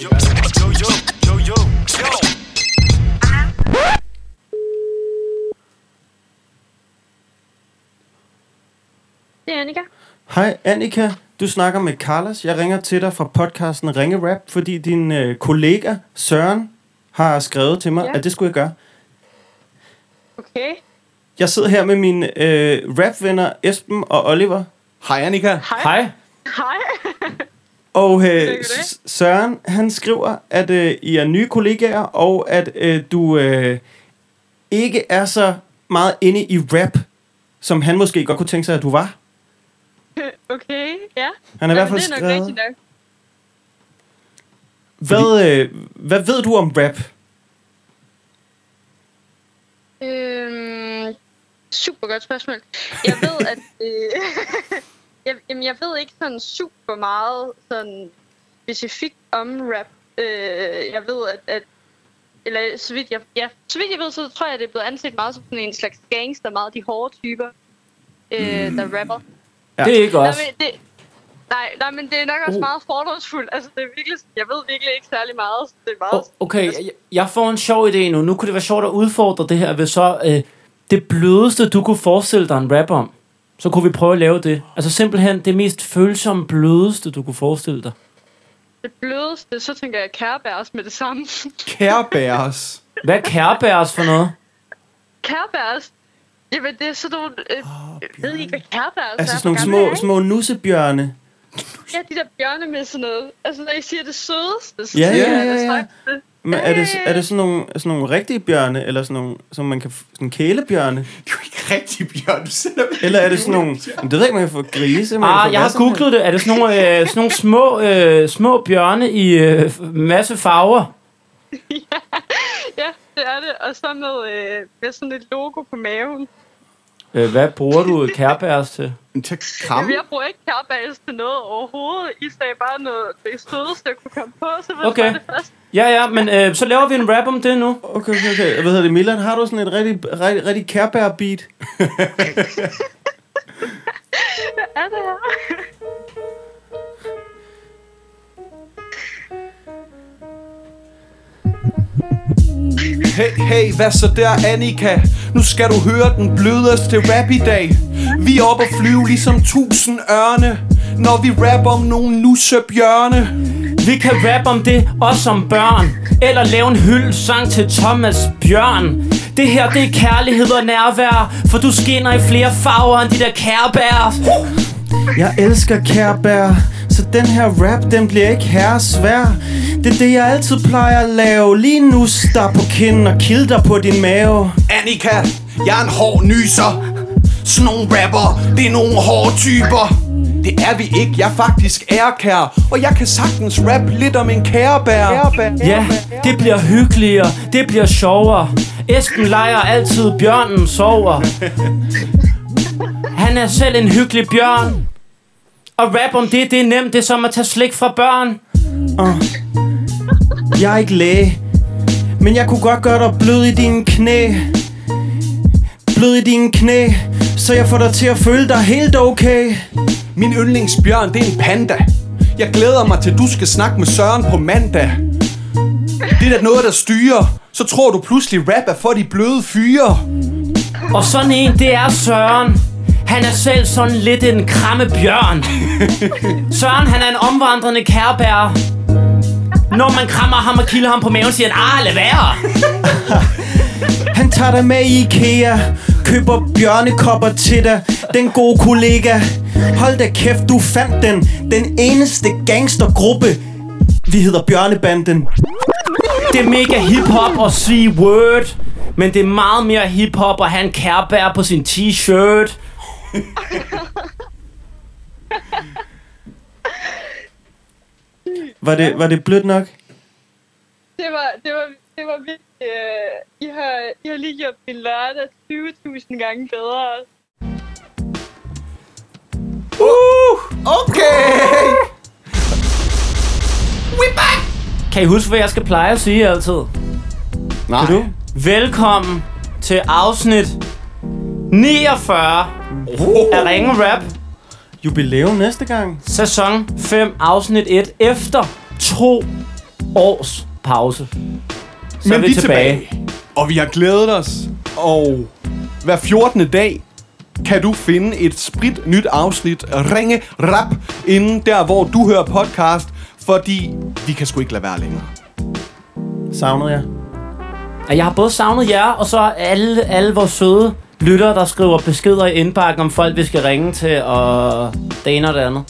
Yo, yo, yo, yo, yo. Det er Annika. Hej Annika, du snakker med Carlos. Jeg ringer til dig fra podcasten Ringe Rap, fordi din øh, kollega Søren har skrevet til mig, ja. at det skulle jeg gøre. Okay. Jeg sidder her med mine øh, rapvenner Esben og Oliver. Hej Annika. Hej. Hej. Hej. Og øh, Søren, han skriver, at øh, I er nye kollegaer, og at øh, du øh, ikke er så meget inde i rap, som han måske godt kunne tænke sig, at du var. Okay, ja. Han har i hvert fald det er nok skrevet... Hvad, øh, hvad ved du om rap? Øhm, super godt spørgsmål. Jeg ved, at... Øh, jeg, jamen, jeg ved ikke sådan super meget sådan specifikt om rap. Øh, jeg ved, at, at eller så vidt jeg, ja, så vidt jeg ved, så tror jeg, det er blevet anset meget som sådan en slags gangster, meget de hårde typer, øh, der rapper. Ja. Det er ikke Nej, os. men det, nej, nej, men det er nok også Uh. meget fordomsfuldt. Altså, det er virkelig, jeg ved virkelig ikke særlig meget. så Det er meget... Oh, okay, jeg, jeg får en sjov idé nu. Nu kunne det være sjovt at udfordre det her ved så... Øh, det blødeste, du kunne forestille dig en rap om. Så kunne vi prøve at lave det. Altså simpelthen det mest følsomme, blødeste, du kunne forestille dig. Det blødeste, så tænker jeg kærbærs med det samme. Kærbærs. Hvad er kærbærs for noget? kærbærs? Jamen, det er sådan nogle... Øh, jeg ved ikke, hvad kærbærs Altså er. sådan nogle små, er I? små nussebjørne. Ja, de der bjørne med sådan noget. Altså, når I siger det sødeste, så Ja, siger ja, jeg ja, det ja. det. Men er det, er det sådan nogle, sådan nogle rigtige bjørne, eller sådan nogle, som man kan, sådan kælebjørne? Det er jo ikke rigtig, Bjørn. Du sender mig- Eller er det sådan nogle, men det ved jeg ikke, man kan få grise, man Ah, få jeg har googlet det. Er det sådan nogle, øh, sådan nogle små, øh, små bjørne i øh, masse farver? Ja, det er det. Og så med, øh, med sådan et logo på maven. Øh, hvad bruger du kærbærs til? Til kramme. Jamen, jeg bruger ikke kærbærs til noget overhovedet. I sagde bare noget det sødeste, jeg kunne komme på, så var Okay. det første. Ja, ja, men øh, så laver vi en rap om det nu. Okay, okay, okay. Hvad hedder det, Milan? Har du sådan et rigtig, rigtig, rigtig kærbær-beat? Hvad er det her? Hey, hey, hvad så der, Annika? Nu skal du høre den blødeste rap i dag. Vi er oppe at flyve ligesom tusind ørne, når vi rapper om nogle nussebjørne. Vi kan rappe om det, også som børn Eller lave en hyldesang til Thomas Bjørn Det her, det er kærlighed og nærvær For du skinner i flere farver end de der kærbær Jeg elsker kærbær, så den her rap, den bliver ikke her svær. Det er det, jeg altid plejer at lave. Lige nu der på kinden og kilder på din mave. Annika, jeg er en hård nyser. Sådan nogle rapper, det er nogle hårde typer. Det er vi ikke, jeg er faktisk ærkær Og jeg kan sagtens rap lidt om en kærebær. Ja, det bliver hyggeligere, det bliver sjovere. Esben leger altid, bjørnen sover. Han er selv en hyggelig bjørn. Og rap om det, det er nemt, det er som at tage slik fra børn. Jeg er ikke læge, men jeg kunne godt gøre dig blød i dine knæ. Blød i dine knæ, så jeg får dig til at føle dig helt okay. Min yndlingsbjørn, det er en panda. Jeg glæder mig til, du skal snakke med Søren på mandag. Det er da noget, der styrer. Så tror du pludselig rap er for de bløde fyre. Og sådan en, det er Søren. Han er selv sådan lidt en kramme bjørn. Søren, han er en omvandrende kærbær. Når man krammer ham og kilder ham på maven, siger han, ah, lad være. Han tager dig med i Ikea, køber bjørnekopper til dig, den gode kollega. Hold da kæft, du fandt den, den eneste gangstergruppe. Vi hedder Bjørnebanden. Det er mega hip-hop at sige word Men det er meget mere hip-hop at have en kærbær på sin t-shirt Var det, var det blødt nok? Det var, det var, det var virkelig... Øh, I, har, I har lige gjort min lørdag 20.000 gange bedre. Uh, okay Kan I huske, hvad jeg skal pleje at sige altid? Nej Kan du? Velkommen til afsnit 49 af Ringe Rap Jubilæum næste gang. Sæson 5, afsnit 1 Efter to års pause. Så Men er vi, vi er tilbage. Og vi har glædet os. Og hver 14. dag kan du finde et sprit nyt afsnit Ringe Rap inden der, hvor du hører podcast. Fordi vi kan sgu ikke lade være længere. Savnede jeg. Ja, Jeg har både savnet jer, og så alle, alle vores søde lyttere, der skriver beskeder i indbakken om folk, vi skal ringe til, og det ene og det andet.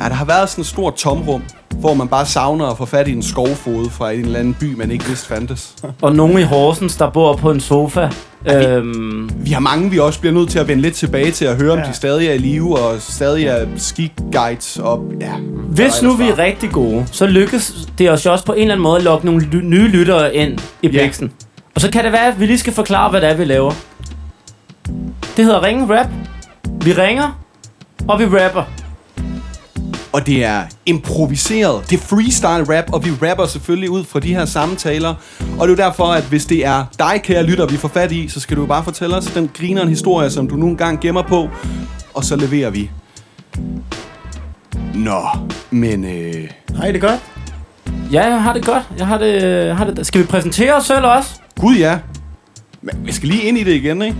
Ja, der har været sådan et stort tomrum, hvor man bare savner at få fat i en skovfod fra en eller anden by, man ikke vidste fandtes. Og nogen i Horsens, der bor på en sofa. Øhm, Vi har mange, vi også bliver nødt til at vende lidt tilbage til at høre, om de stadig er i live, og stadig er ski-guides, og ja. hvis nu vi er rigtig gode, så lykkes det os jo også på en eller anden måde at lokke nogle ly- nye lyttere ind i Ja. Og så kan det være, at vi lige skal forklare, hvad det er, vi laver. Det hedder Ringe Rap. Vi ringer, og vi rapper. Og det er improviseret. Det er freestyle rap, og vi rapper selvfølgelig ud fra de her samtaler. Og det er derfor, at hvis det er dig, kære lytter, vi får fat i, så skal du bare fortælle os den griner en historie, som du nu engang gemmer på. Og så leverer vi. Nå, men øh, Hej, det er godt. Ja, jeg har det godt. Jeg har det, jeg har det. Skal vi præsentere os selv også? gud ja. Men vi skal lige ind i det igen, ikke?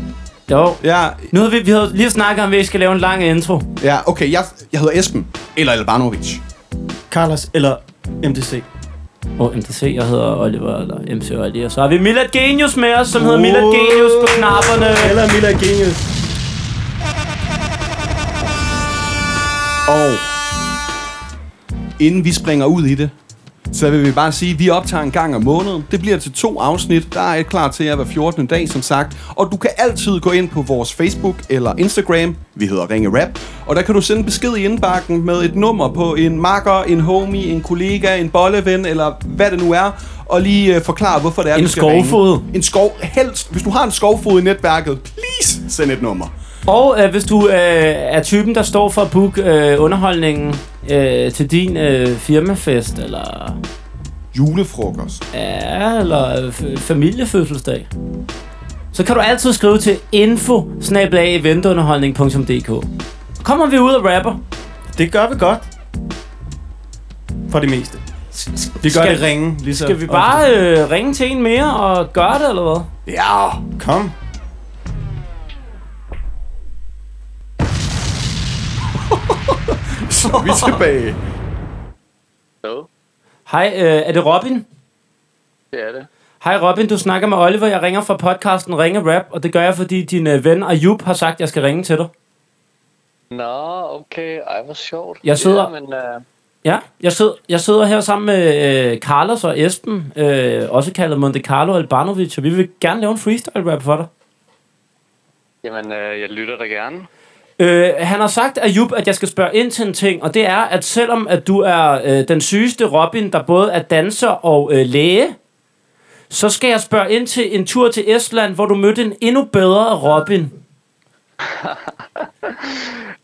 Jo. Ja, Nu har vi, vi har lige snakket om, at vi skal lave en lang intro. ja okay, jeg, jeg hedder Esben. Eller Albanovic. Carlos eller MDC. Og MDC, jeg hedder Oliver, eller MC Oli. Og så har vi Milad Genius med os, som hedder Milad Genius på knapperne. Eller Mila Genius. Og inden vi springer ud i det, så vil vi bare sige, at vi optager en gang om måneden. Det bliver til to afsnit. Der er et klar til jer hver 14. dag, som sagt. Og du kan altid gå ind på vores Facebook eller Instagram. Vi hedder Ringe Rap. Og der kan du sende besked i indbakken med et nummer på en makker, en homie, en kollega, en bolleven, eller hvad det nu er. Og lige øh, forklare, hvorfor det er, En du skal ringe. skovfod. En skov. Helst. Hvis du har en skovfod i netværket, please send et nummer. Og øh, hvis du øh, er typen, der står for at booke øh, underholdningen øh, til din øh, firmafest, eller, Julefrokost. ja, eller øh, familiefødselsdag, så kan du altid skrive til info Kommer vi ud og rapper? Det gør vi godt. For det meste. Vi gør Skal- det ringe lige så Skal vi ofte. bare øh, ringe til en mere og gøre det, eller hvad? Ja. Kom. Så er vi tilbage. Jo, Hej, øh, er det Robin? det er det. Hej Robin, du snakker med Oliver. Jeg ringer fra podcasten Ringe Rap, og det gør jeg, fordi din øh, ven Ayub har sagt, at jeg skal ringe til dig. Nå, okay. Ej, hvor sjovt. Jeg sidder- Ja, men, uh, Ja, jeg sidder, jeg sidder her sammen med øh, Carlos og Esben, øh, også kaldet Monte Carlo Albanovic, og vi vil gerne lave en freestyle rap for dig. jamen, uh, jeg lytter da gerne. Øh, han har sagt, Ayub, at jeg skal spørge ind til en ting, og det er, at selvom at du er øh, den sygeste Robin, der både er danser og øh, læge, så skal jeg spørge ind til en tur til Estland, hvor du mødte en endnu bedre Robin.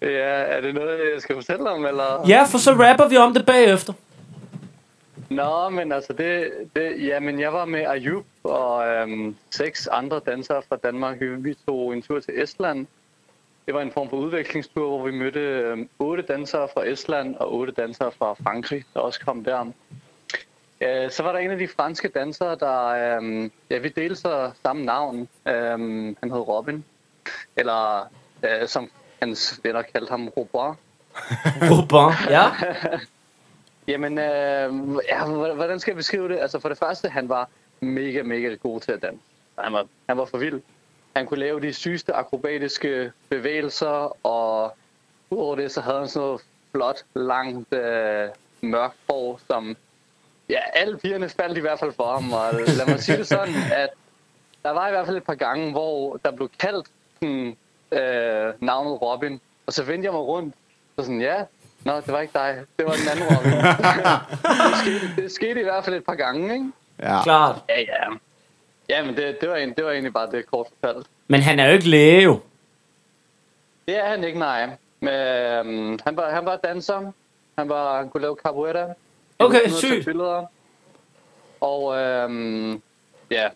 Ja, er det noget, jeg skal fortælle om, eller? Ja, for så rapper vi om det bagefter. Nå, men altså, det, det, jamen, jeg var med Ayub og øhm, seks andre dansere fra Danmark. Vi tog en tur til Estland. Det var en form for udvekslingstur, hvor vi mødte øhm, otte dansere fra Estland og otte dansere fra Frankrig, der også kom der. Øh, så var der en af de franske dansere, der... Øhm, ja, vi delte så samme navn. Øhm, han hed Robin. Eller øh, som hans venner kaldte ham Robert. Robin, ja. Jamen, øh, ja, hvordan skal jeg beskrive det? Altså for det første, han var mega, mega god til at danse. Han var, han var for vild. Han kunne lave de sygeste akrobatiske bevægelser, og udover det, så havde han sådan noget flot, langt, øh, mørkt hår, som... Ja, alle pigerne faldt i hvert fald for ham, og lad mig sige det sådan, at der var i hvert fald et par gange, hvor der blev kaldt sådan, øh, navnet Robin, og så vendte jeg mig rundt, og sådan, ja, nå, det var ikke dig, det var den anden Robin. det, skete, det skete i hvert fald et par gange, ikke? Ja. Klart. Ja, ja. Ja, men det, det, var, en, det var egentlig bare det kort fortalt. Men han er jo ikke læge, jo. Det er han ikke, nej. Men, øhm, han, var, han var danser. Han, var, han kunne lave capoeira. Okay, sygt. Og øhm, ja,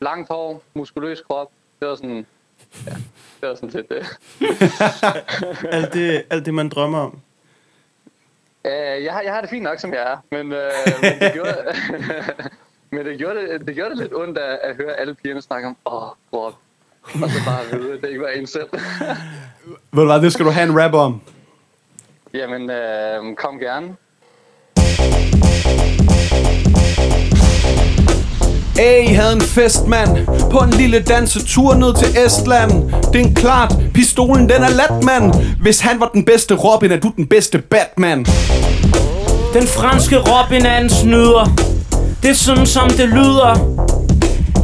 langt hår, muskuløs krop. Det var sådan, ja, det var sådan lidt det. Alt det, alt det, man drømmer om. Uh, jeg, har, jeg har det fint nok, som jeg er, men, uh, men det gjorde, men det gjorde, det, det gjorde det lidt ondt at, at høre alle pigerne snakke om, åh, oh, Rob. Og så bare vide, at det ikke var en selv. Ved du hvad, det skal du have en rap om. Jamen, uh, kom gerne. Hey, havde en fest, mand På en lille dansetur ned til Estland Det er klart, pistolen den er lat, mand Hvis han var den bedste Robin, er du den bedste Batman Den franske Robin er en snyder Det er sådan som det lyder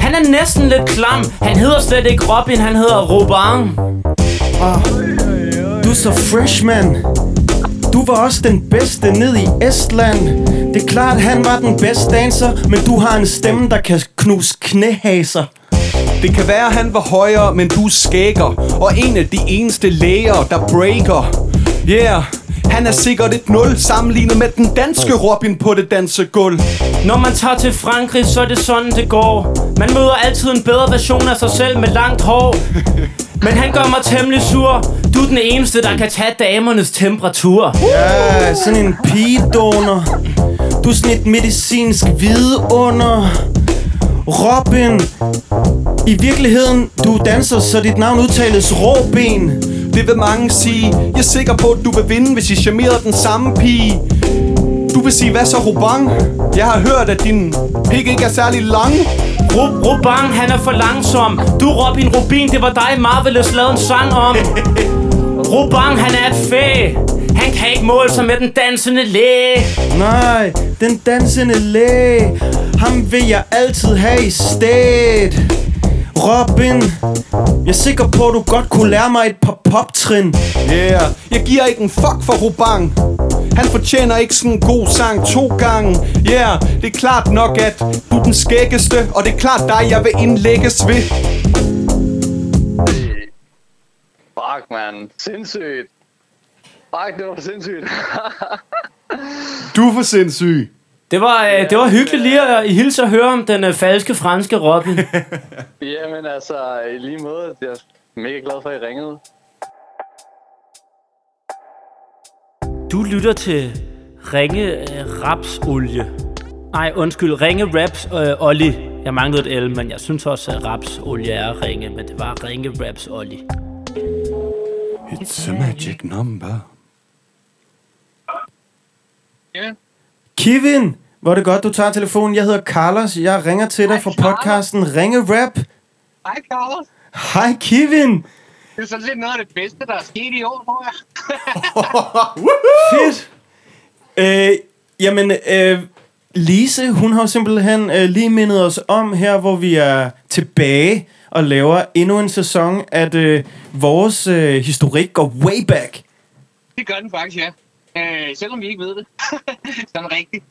Han er næsten lidt klam Han hedder slet ikke Robin, han hedder Robin Du er så fresh, man. Du var også den bedste ned i Estland. Det er klart, han var den bedste danser, men du har en stemme, der kan knuse knæhaser. Det kan være, han var højere, men du er skægger Og en af de eneste læger, der breaker Yeah, han er sikkert et nul Sammenlignet med den danske Robin på det dansegulv Når man tager til Frankrig, så er det sådan det går. Man møder altid en bedre version af sig selv med langt hår. Men han gør mig temmelig sur. Du er den eneste, der kan tage damernes temperatur. Ja, sådan en pigedonor. Du er sådan et medicinsk vidunder. Robin. I virkeligheden, du er danser, så dit navn udtales Råben. Det vil mange sige Jeg er sikker på, at du vil vinde, hvis I charmerede den samme pige Du vil sige, hvad så Robang? Jeg har hørt, at din pik ikke er særlig lang Ru- Rubang, han er for langsom Du Robin Rubin, det var dig Marvelous lavede en sang om Rubang, han er et fæ Han kan ikke måle sig med den dansende læge Nej, den dansende læge. Ham vil jeg altid have i stedet. Robin, jeg er sikker på, at du godt kunne lære mig et par poptrin. Yeah, jeg giver ikke en fuck for Robang Han fortjener ikke sådan en god sang to gange Yeah, det er klart nok, at du er den skæggeste Og det er klart dig, jeg vil indlægges ved Fuck, man. Sindssygt. Fuck, det var sindssygt. Du er for sindssyg Det var, øh, det var hyggeligt lige at I hilse at høre om den øh, falske franske Robin. Jamen altså, i lige måde. Jeg er mega glad for, at I ringede. Du lytter til Ringe øh, Rapsolie. Nej, undskyld, Ringe Raps øh, Olli. Jeg manglede et L, men jeg synes også, at Rapsolie er Ringe Men det var Ringe Raps Olli. It's a magic number Kevin, hvor er det godt, du tager telefonen. Jeg hedder Carlos. Jeg ringer til dig fra podcasten Ringe Rap. Hej, Carlos. Hej, Kevin. Det er sådan set noget af det bedste, der er sket i år, tror jeg. Fedt. Øh, jamen, øh, Lise, hun har simpelthen øh, lige mindet os om her, hvor vi er tilbage og laver endnu en sæson, at øh, vores øh, historik går way back. Det gør den faktisk, ja. Øh, selvom vi ikke ved det. sådan rigtigt.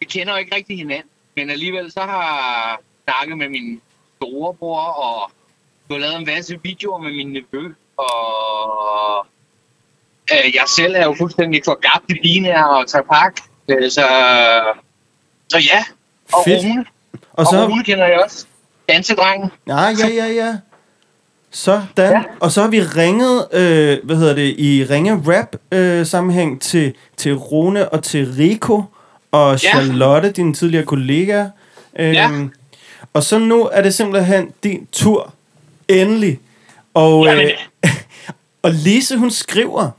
Vi, kender jo ikke rigtig hinanden, men alligevel så har jeg snakket med min storebror, og du har lavet en masse videoer med min nevø, og øh, jeg selv er jo fuldstændig forgabt i binær og tapak. Øh, så, så ja, og Fedt. Rune. Og Og så, Rune kender jeg også. Dansedrengen. ja, ja, ja, ja. Sådan. Ja. Ja. Og så har vi ringet, øh, hvad hedder det, i ringe rap øh, sammenhæng til, til Rune og til Rico og Ja. Charlotte, din tidligere kollega. Øhm, Ja. Og så nu er det simpelthen din tur. Endelig. Og, Jamen. øh, og Lise, hun skriver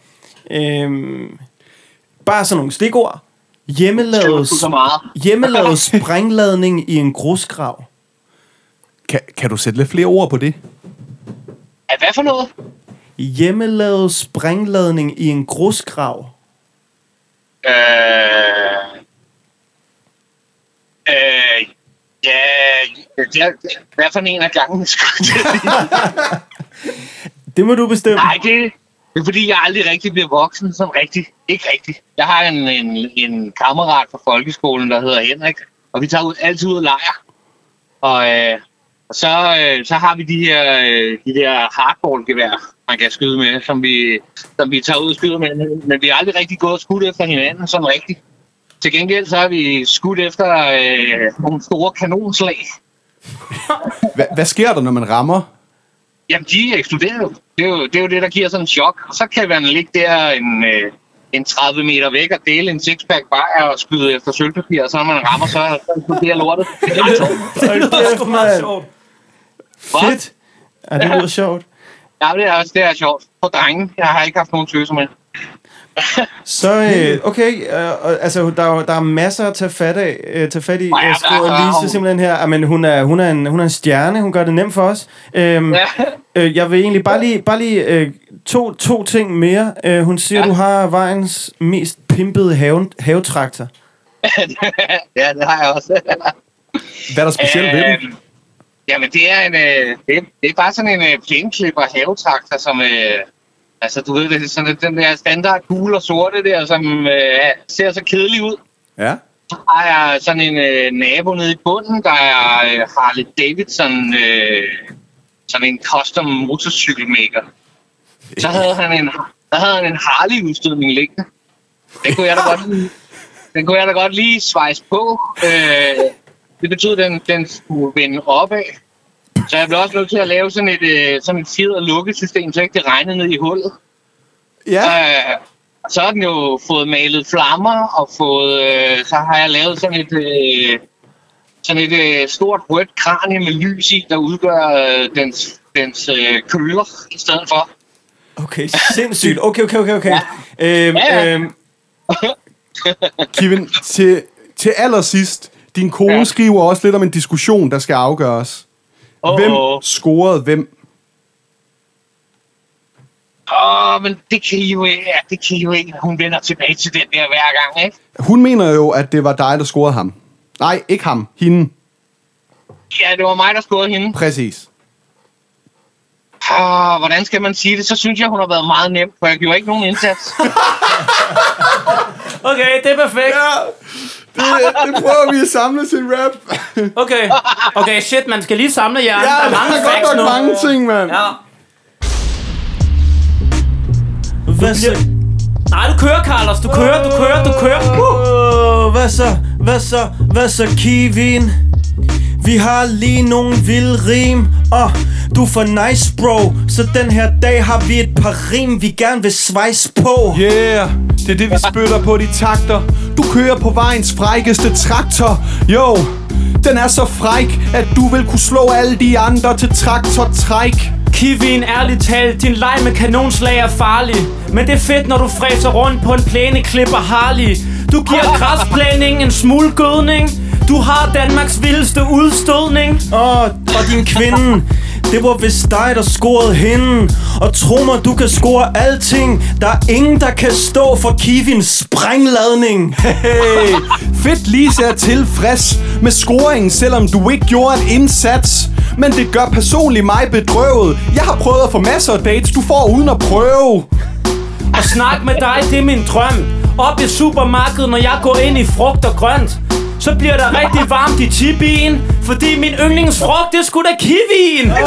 øhm, bare sådan nogle stikord. Hjemmelavet sprængladning i en grusgrav. kan, kan du sætte lidt flere ord på det? Ja, hvad for noget? Hjemmelavet sprængladning i en grusgrav. Øh, øh, ja, er, hvad for en af gangen? Det må du bestemme. Nej, det, det er fordi, jeg aldrig rigtig bliver voksen, sådan rigtig. Ikke rigtigt. Jeg har en, en, en kammerat fra folkeskolen, der hedder Henrik, og vi tager ud, altid ud og leger. Og, øh, og så, øh, så har vi de her, øh, de der hardballgevær, man kan skyde med, som vi, som vi tager ud og skyder med. Men- vi har aldrig rigtig gået og skudt efter hinanden, sådan rigtigt. Til gengæld så har vi skudt efter øh, nogle store kanonslag. Hva, hvad sker der, når man rammer? Jamen, de eksploderer jo. Det er jo det, er jo det der giver sådan en chok. Og så kan man ligge der en, øh, en 30 meter væk og dele en sixpack bajer og skyde efter sølvpapir, og så når man rammer, så eksploderer lortet. Det er sjovt. Det sgu meget sjovt. Fedt. Ja, det lyder sjovt. Ja, det er også det er sjovt. For drenge, jeg har ikke haft nogen tøser med. Så, øh, okay, øh, altså, der, er der er masser at tage fat, af, øh, tage fat i. Ja, Jeg skriver er- Lise simpelthen her, at men hun, er, hun, er en, hun er en stjerne, hun gør det nemt for os. Øhm, Ja. øh, jeg vil egentlig bare lige, bare lige øh, to, to ting mere. Øh, hun siger, ja. Du har vejens mest pimpede have, havetraktor. ja, det har jeg også. Hvad er der specielt ved den? Øhm, Jamen, det er, en, øh, det, det er bare sådan en øh, plæneklipper havetraktor, som... Øh, altså, du ved, det er sådan den der standard gule og sorte der, som øh, ser så kedelig ud. Ja. Så har jeg sådan en øh, nabo nede i bunden, der er øh, Harley Davidson, øh, sådan en custom motorcykelmaker. Så havde han en, der havde han en Harley-udstødning liggende. Den kunne jeg da godt den kunne jeg da godt lige svejse på. Øh, det betød, at den, den skulle vende opad. Så jeg blev også nødt til at lave sådan et, øh, sådan et fjeder lukkesystem, så ikke det regnede ned i hullet. Ja. Øh, så har den jo fået malet flammer, og fået, øh, så har jeg lavet sådan et, øh, sådan et øh, stort rødt kranie med lys i, der udgør øh, dens, dens øh, køler i stedet for. Okay, sindssygt. Okay, okay, okay, okay. Ja. Øhm, Ja, ja. øhm, Kevin, til, til allersidst, din kone. Ja. skriver også lidt om en diskussion, der skal afgøres. Åh, Hvem åh. scorede hvem? Åh, men det kan I jo ikke, det kan I jo ikke. Hun vender tilbage til den der hver gang, ikke? Hun mener jo, at det var dig, der scorede ham. Nej, ikke ham. Hende. Ja, det var mig, der scorede hende. Præcis. Ah, hvordan skal man sige det? Så synes jeg, hun har været meget nem, for jeg gjorde ikke nogen indsats. Okay, det er perfekt. Ja, det, det prøver vi at samle til rap. Okay, okay, shit, man skal lige samle jer. Ja, der er mange der er facts godt nu. nok mange ting, mand. Ja. hvad så? Nej, du kører, Carlos. Du kører, du kører, du kører. Uh. Hvad så? Hvad så? Hvad så, Kevin? Vi har lige nogle vilde rim Og du for nice, bro Så den her dag har vi et par rim Vi gerne vil svejse på Yeah, det er det, vi spytter på de takter. Du kører på vejens frækkeste traktor. Jo, den er så fræk, at du vil kunne slå alle de andre til traktortræk. Kivin, ærligt talt, din leg med kanonslag er farlig. Men det er fedt, når du fræser rundt på en plæneklipper Harley. Du giver græsplæning en smule gødning. Du har Danmarks vildeste udstødning. Åh, og din kvinde Det var vist dig, der scorede hende Og tro mig, du kan score alting Der er ingen, der kan stå for Kivins sprængladning Hey, fedt lige er tilfreds med scoringen, selvom du ikke gjorde en indsats. Men det gør personligt mig bedrøvet. Jeg har prøvet at få masser af dates, du får uden at prøve. Og snak med dig, det er min drøm. Op i supermarkedet, når jeg går ind i frugt og grønt. Så bliver der rigtig varmt i tibien Fordi min yndlingsfrugt, det er sgu da kiwien Åh,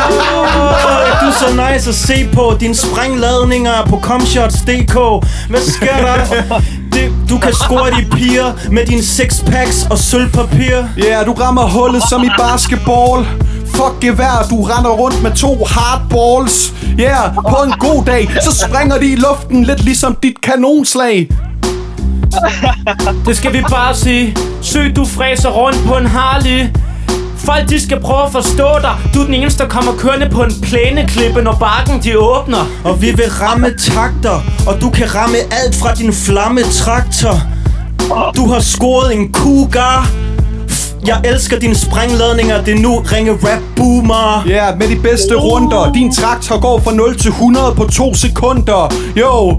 Du er så nice at se på Dine sprængladninger på comshots.dk Hvad sker der? Det, du kan score de piger Med dine sixpacks og sølvpapir Ja, yeah, du rammer hullet som i basketball. Fuck gevær, du render rundt med to hardballs. Ja, yeah, på en god dag, så springer de i luften lidt ligesom dit kanonslag. Det skal vi bare sige. Søg, du fræser rundt på en Harley. Folk, de skal prøve at forstå dig. Du er den eneste, der kommer kørende på en plæneklippe, når bakken de åbner. Og vi vil ramme takter Og du kan ramme alt fra din flammetraktor Du har scoret en cougar Jeg elsker dine sprængladninger Det er nu ringe rap boomer Ja, yeah, med de bedste runder. Din traktor går fra 0 til 100 på 2 sekunder. Jo,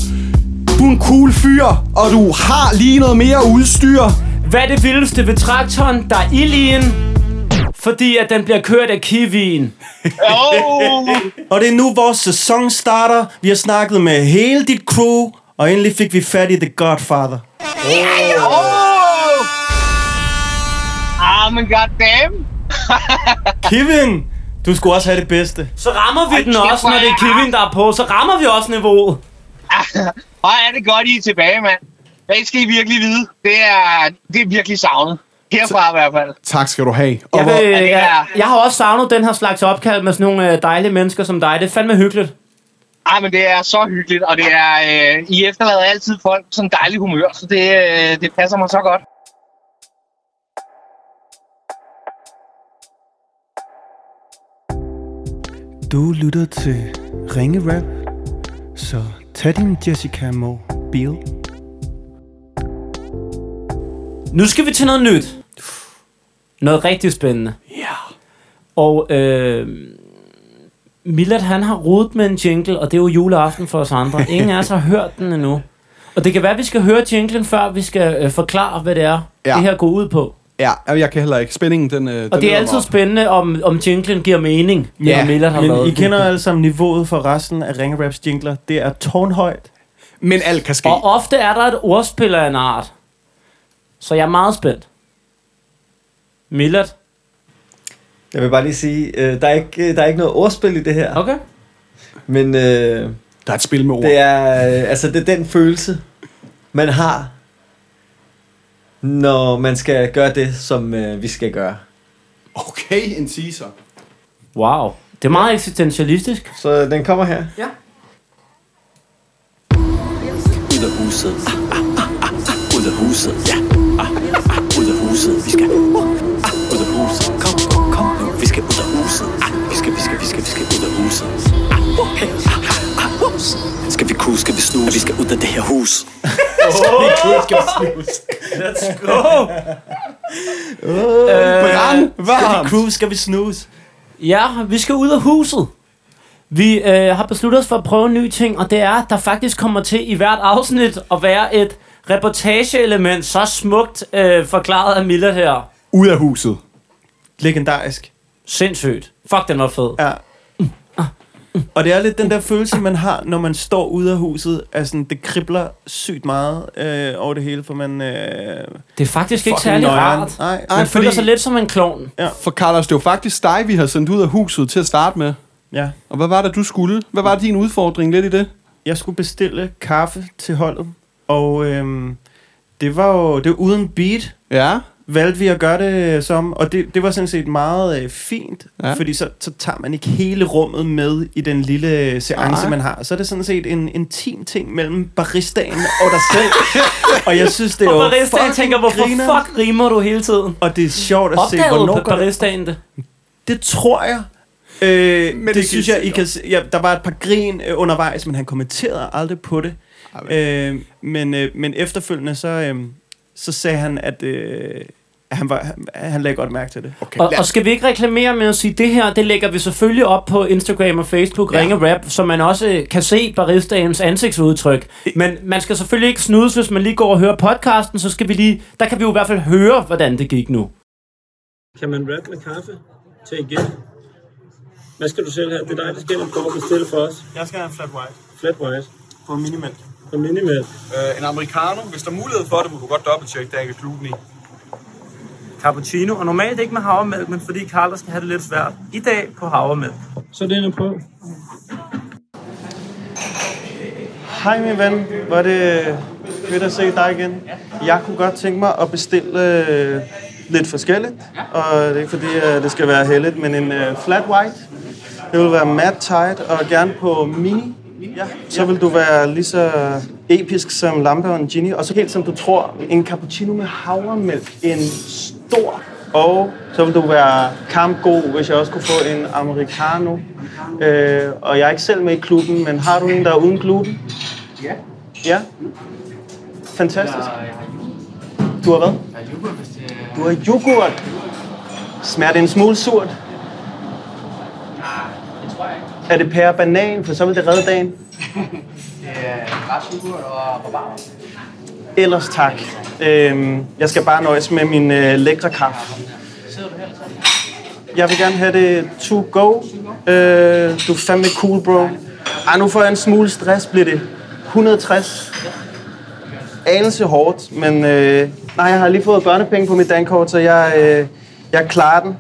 du er en cool fyr, og du har lige noget mere udstyr. Hvad er det vildeste ved traktoren? Der er ild i den, Fordi at den bliver kørt af kiwien Oh! Og det er nu vores sæson starter Vi har snakket med hele dit crew Og endelig fik vi fat i The Godfather oh! Ah, men goddamn! Kevin, du skulle også have det bedste Så rammer vi Ej, den også, når hvor det er kiwien, der er på Så rammer vi også niveauet Og er det godt, I er tilbage, mand. Det skal I virkelig vide. Det er, det er virkelig savnet. Herfra i hvert fald. Tak skal du have. Og jeg, hvor, vil, er- jeg, jeg har også savnet den her slags opkald med sådan nogle øh, dejlige mennesker som dig Det er fandme hyggeligt Ej, men det er så hyggeligt, og det er, øh, I efterlader altid folk en dejlig humør, så det, øh, det passer mig så godt. Du lytter til Ringe Rap, så tag din Jessica Mobil. Nu skal vi til noget nyt. Noget rigtig spændende. Ja. Og øh, Millet han har rodet med en jingle, og det er jo juleaften for os andre. Ingen af os har hørt den endnu. Og det kan være, at vi skal høre jinglen, før vi skal øh, forklare, hvad det er, ja. det her går ud på. Ja, jeg kan heller ikke. Spændingen, den, øh, den Og det er altid spændende, om, om jinglen giver mening, Ja, når Millet har Men lavet I den. kender alle sammen niveauet for resten af Ringe Raps jingler. Det er tårnhøjt. Men alt kan ske. Og ofte er der et ordspil af en art. Så jeg er meget spændt. Millet? Jeg vil bare lige sige, øh, der, er ikke, der er ikke noget ordspil i det her. Okay. Men øh, Der er et spil med ord. det er øh, altså det er den følelse, man har, når man skal gøre det, som øh, vi skal gøre. Okay, en teaser. Wow. Det er meget eksistentialistisk. Så den kommer her. Ud af huset. Ah, ah, ah, ah. Ud af huset. Ja. Ah, ah, ah. Ud af huset. Vi skal. Uh, ah, ud af huset. Kom, kom nu. Vi skal ud af huset. Ah, vi skal, vi skal, vi skal, vi skal ud af huset. Ah, uh, hey, ah, ah, ah. Skal vi kunne, skal vi snuse? Vi skal ud af det her hus. Brand varmt. Cruise skal vi snuse. Ja, vi skal ud af huset. Vi øh, har besluttet os for at prøve en ny ting, og det er, at der faktisk kommer til i hvert afsnit at være et reportageelement, så smukt øh, forklaret af Miller her. Ud af huset. Legendarisk. Sindssygt. Fuck, den var fed. Ja. Og det er lidt den der følelse, man har, når man står ude af huset. Altså, det kribler sygt meget øh, over det hele, for man... Øh, Det er faktisk ikke særlig nøjeren. rart. Nej, Man fordi- føler sig lidt som en klovn. For Carlos, det var faktisk dig, vi har sendt ud af huset til at starte med. ja. Og hvad var det, du skulle? Hvad var din udfordring lidt i det? Jeg skulle bestille kaffe til holdet, og øhm, det var jo det var uden beat, Ja. Valgte vi at gøre det som, og det, det var sådan set meget øh, fint, Ja. fordi så, så tager man ikke hele rummet med i den lille seance, Nej. man har. Så er det sådan set en intim ting mellem baristaen og dig selv. og jeg synes, det er Og jo baristaen fucking tænker, hvorfor grineren. fuck rimer du hele tiden? Og det er sjovt at se, Opdagede hvornår på går det baristaen det? Det tror jeg. Øh, men det, det synes jeg, I kan se. Ja, der var et par grin øh, undervejs, men han kommenterede aldrig på det. Øh, men, øh, men efterfølgende, så, øh, så sagde han, at øh, han, var, han, han lagde godt mærke til det. Okay. Og, og skal vi ikke reklamere med at sige, det her, det lægger vi selvfølgelig op på Instagram og Facebook, ja. Ringe Rap, så man også øh, kan se baristaens ansigtsudtryk. Men man skal selvfølgelig ikke snudes, hvis man lige går og hører podcasten, så skal vi lige, der kan vi jo i hvert fald høre, hvordan det gik nu. Kan man rap med kaffe til igen? Hvad skal du selv have? Det er dig, der skal ind og bestille for os. Jeg skal have en flat white Flat white på minimalt. og minimal. Øh, en americano. Hvis der er mulighed for det, må du godt dobbelttjekke, der er ikke gluten i. Cappuccino, og normalt ikke med havremælk, men fordi Carla skal have det lidt svært. I dag på havremælk. Så det er på. Hej min ven, var det fedt at se dig igen. Jeg kunne godt tænke mig at bestille øh, lidt forskelligt, og det er ikke fordi, at det skal være heldigt, men en øh, flat white. Det vil være matte tight og gerne på mini. Ja. Så vil du være lige så episk som Lampe og en Genie, og så helt som du tror, en cappuccino med havremælk, en stor. Og så vil du være kampgod, hvis jeg også kunne få en americano. Øh, og jeg er ikke selv med i klubben, men har du en, der er uden gluten? Ja. Fantastisk. Du har hvad? Du har yoghurt. Smager det en smule surt? Er det pære banan, for så vil det redde dagen? Ellers tak. Øhm, jeg skal bare nøjes med min øh, lækre kaffe. Jeg vil gerne have det to go. Øh, du er fandme cool, bro. Ej, nu får jeg en smule stress. Bliver det 160? Anelse hårdt, men øh, nej, jeg har lige fået børnepenge på mit dankort, så jeg, øh, jeg klarer den.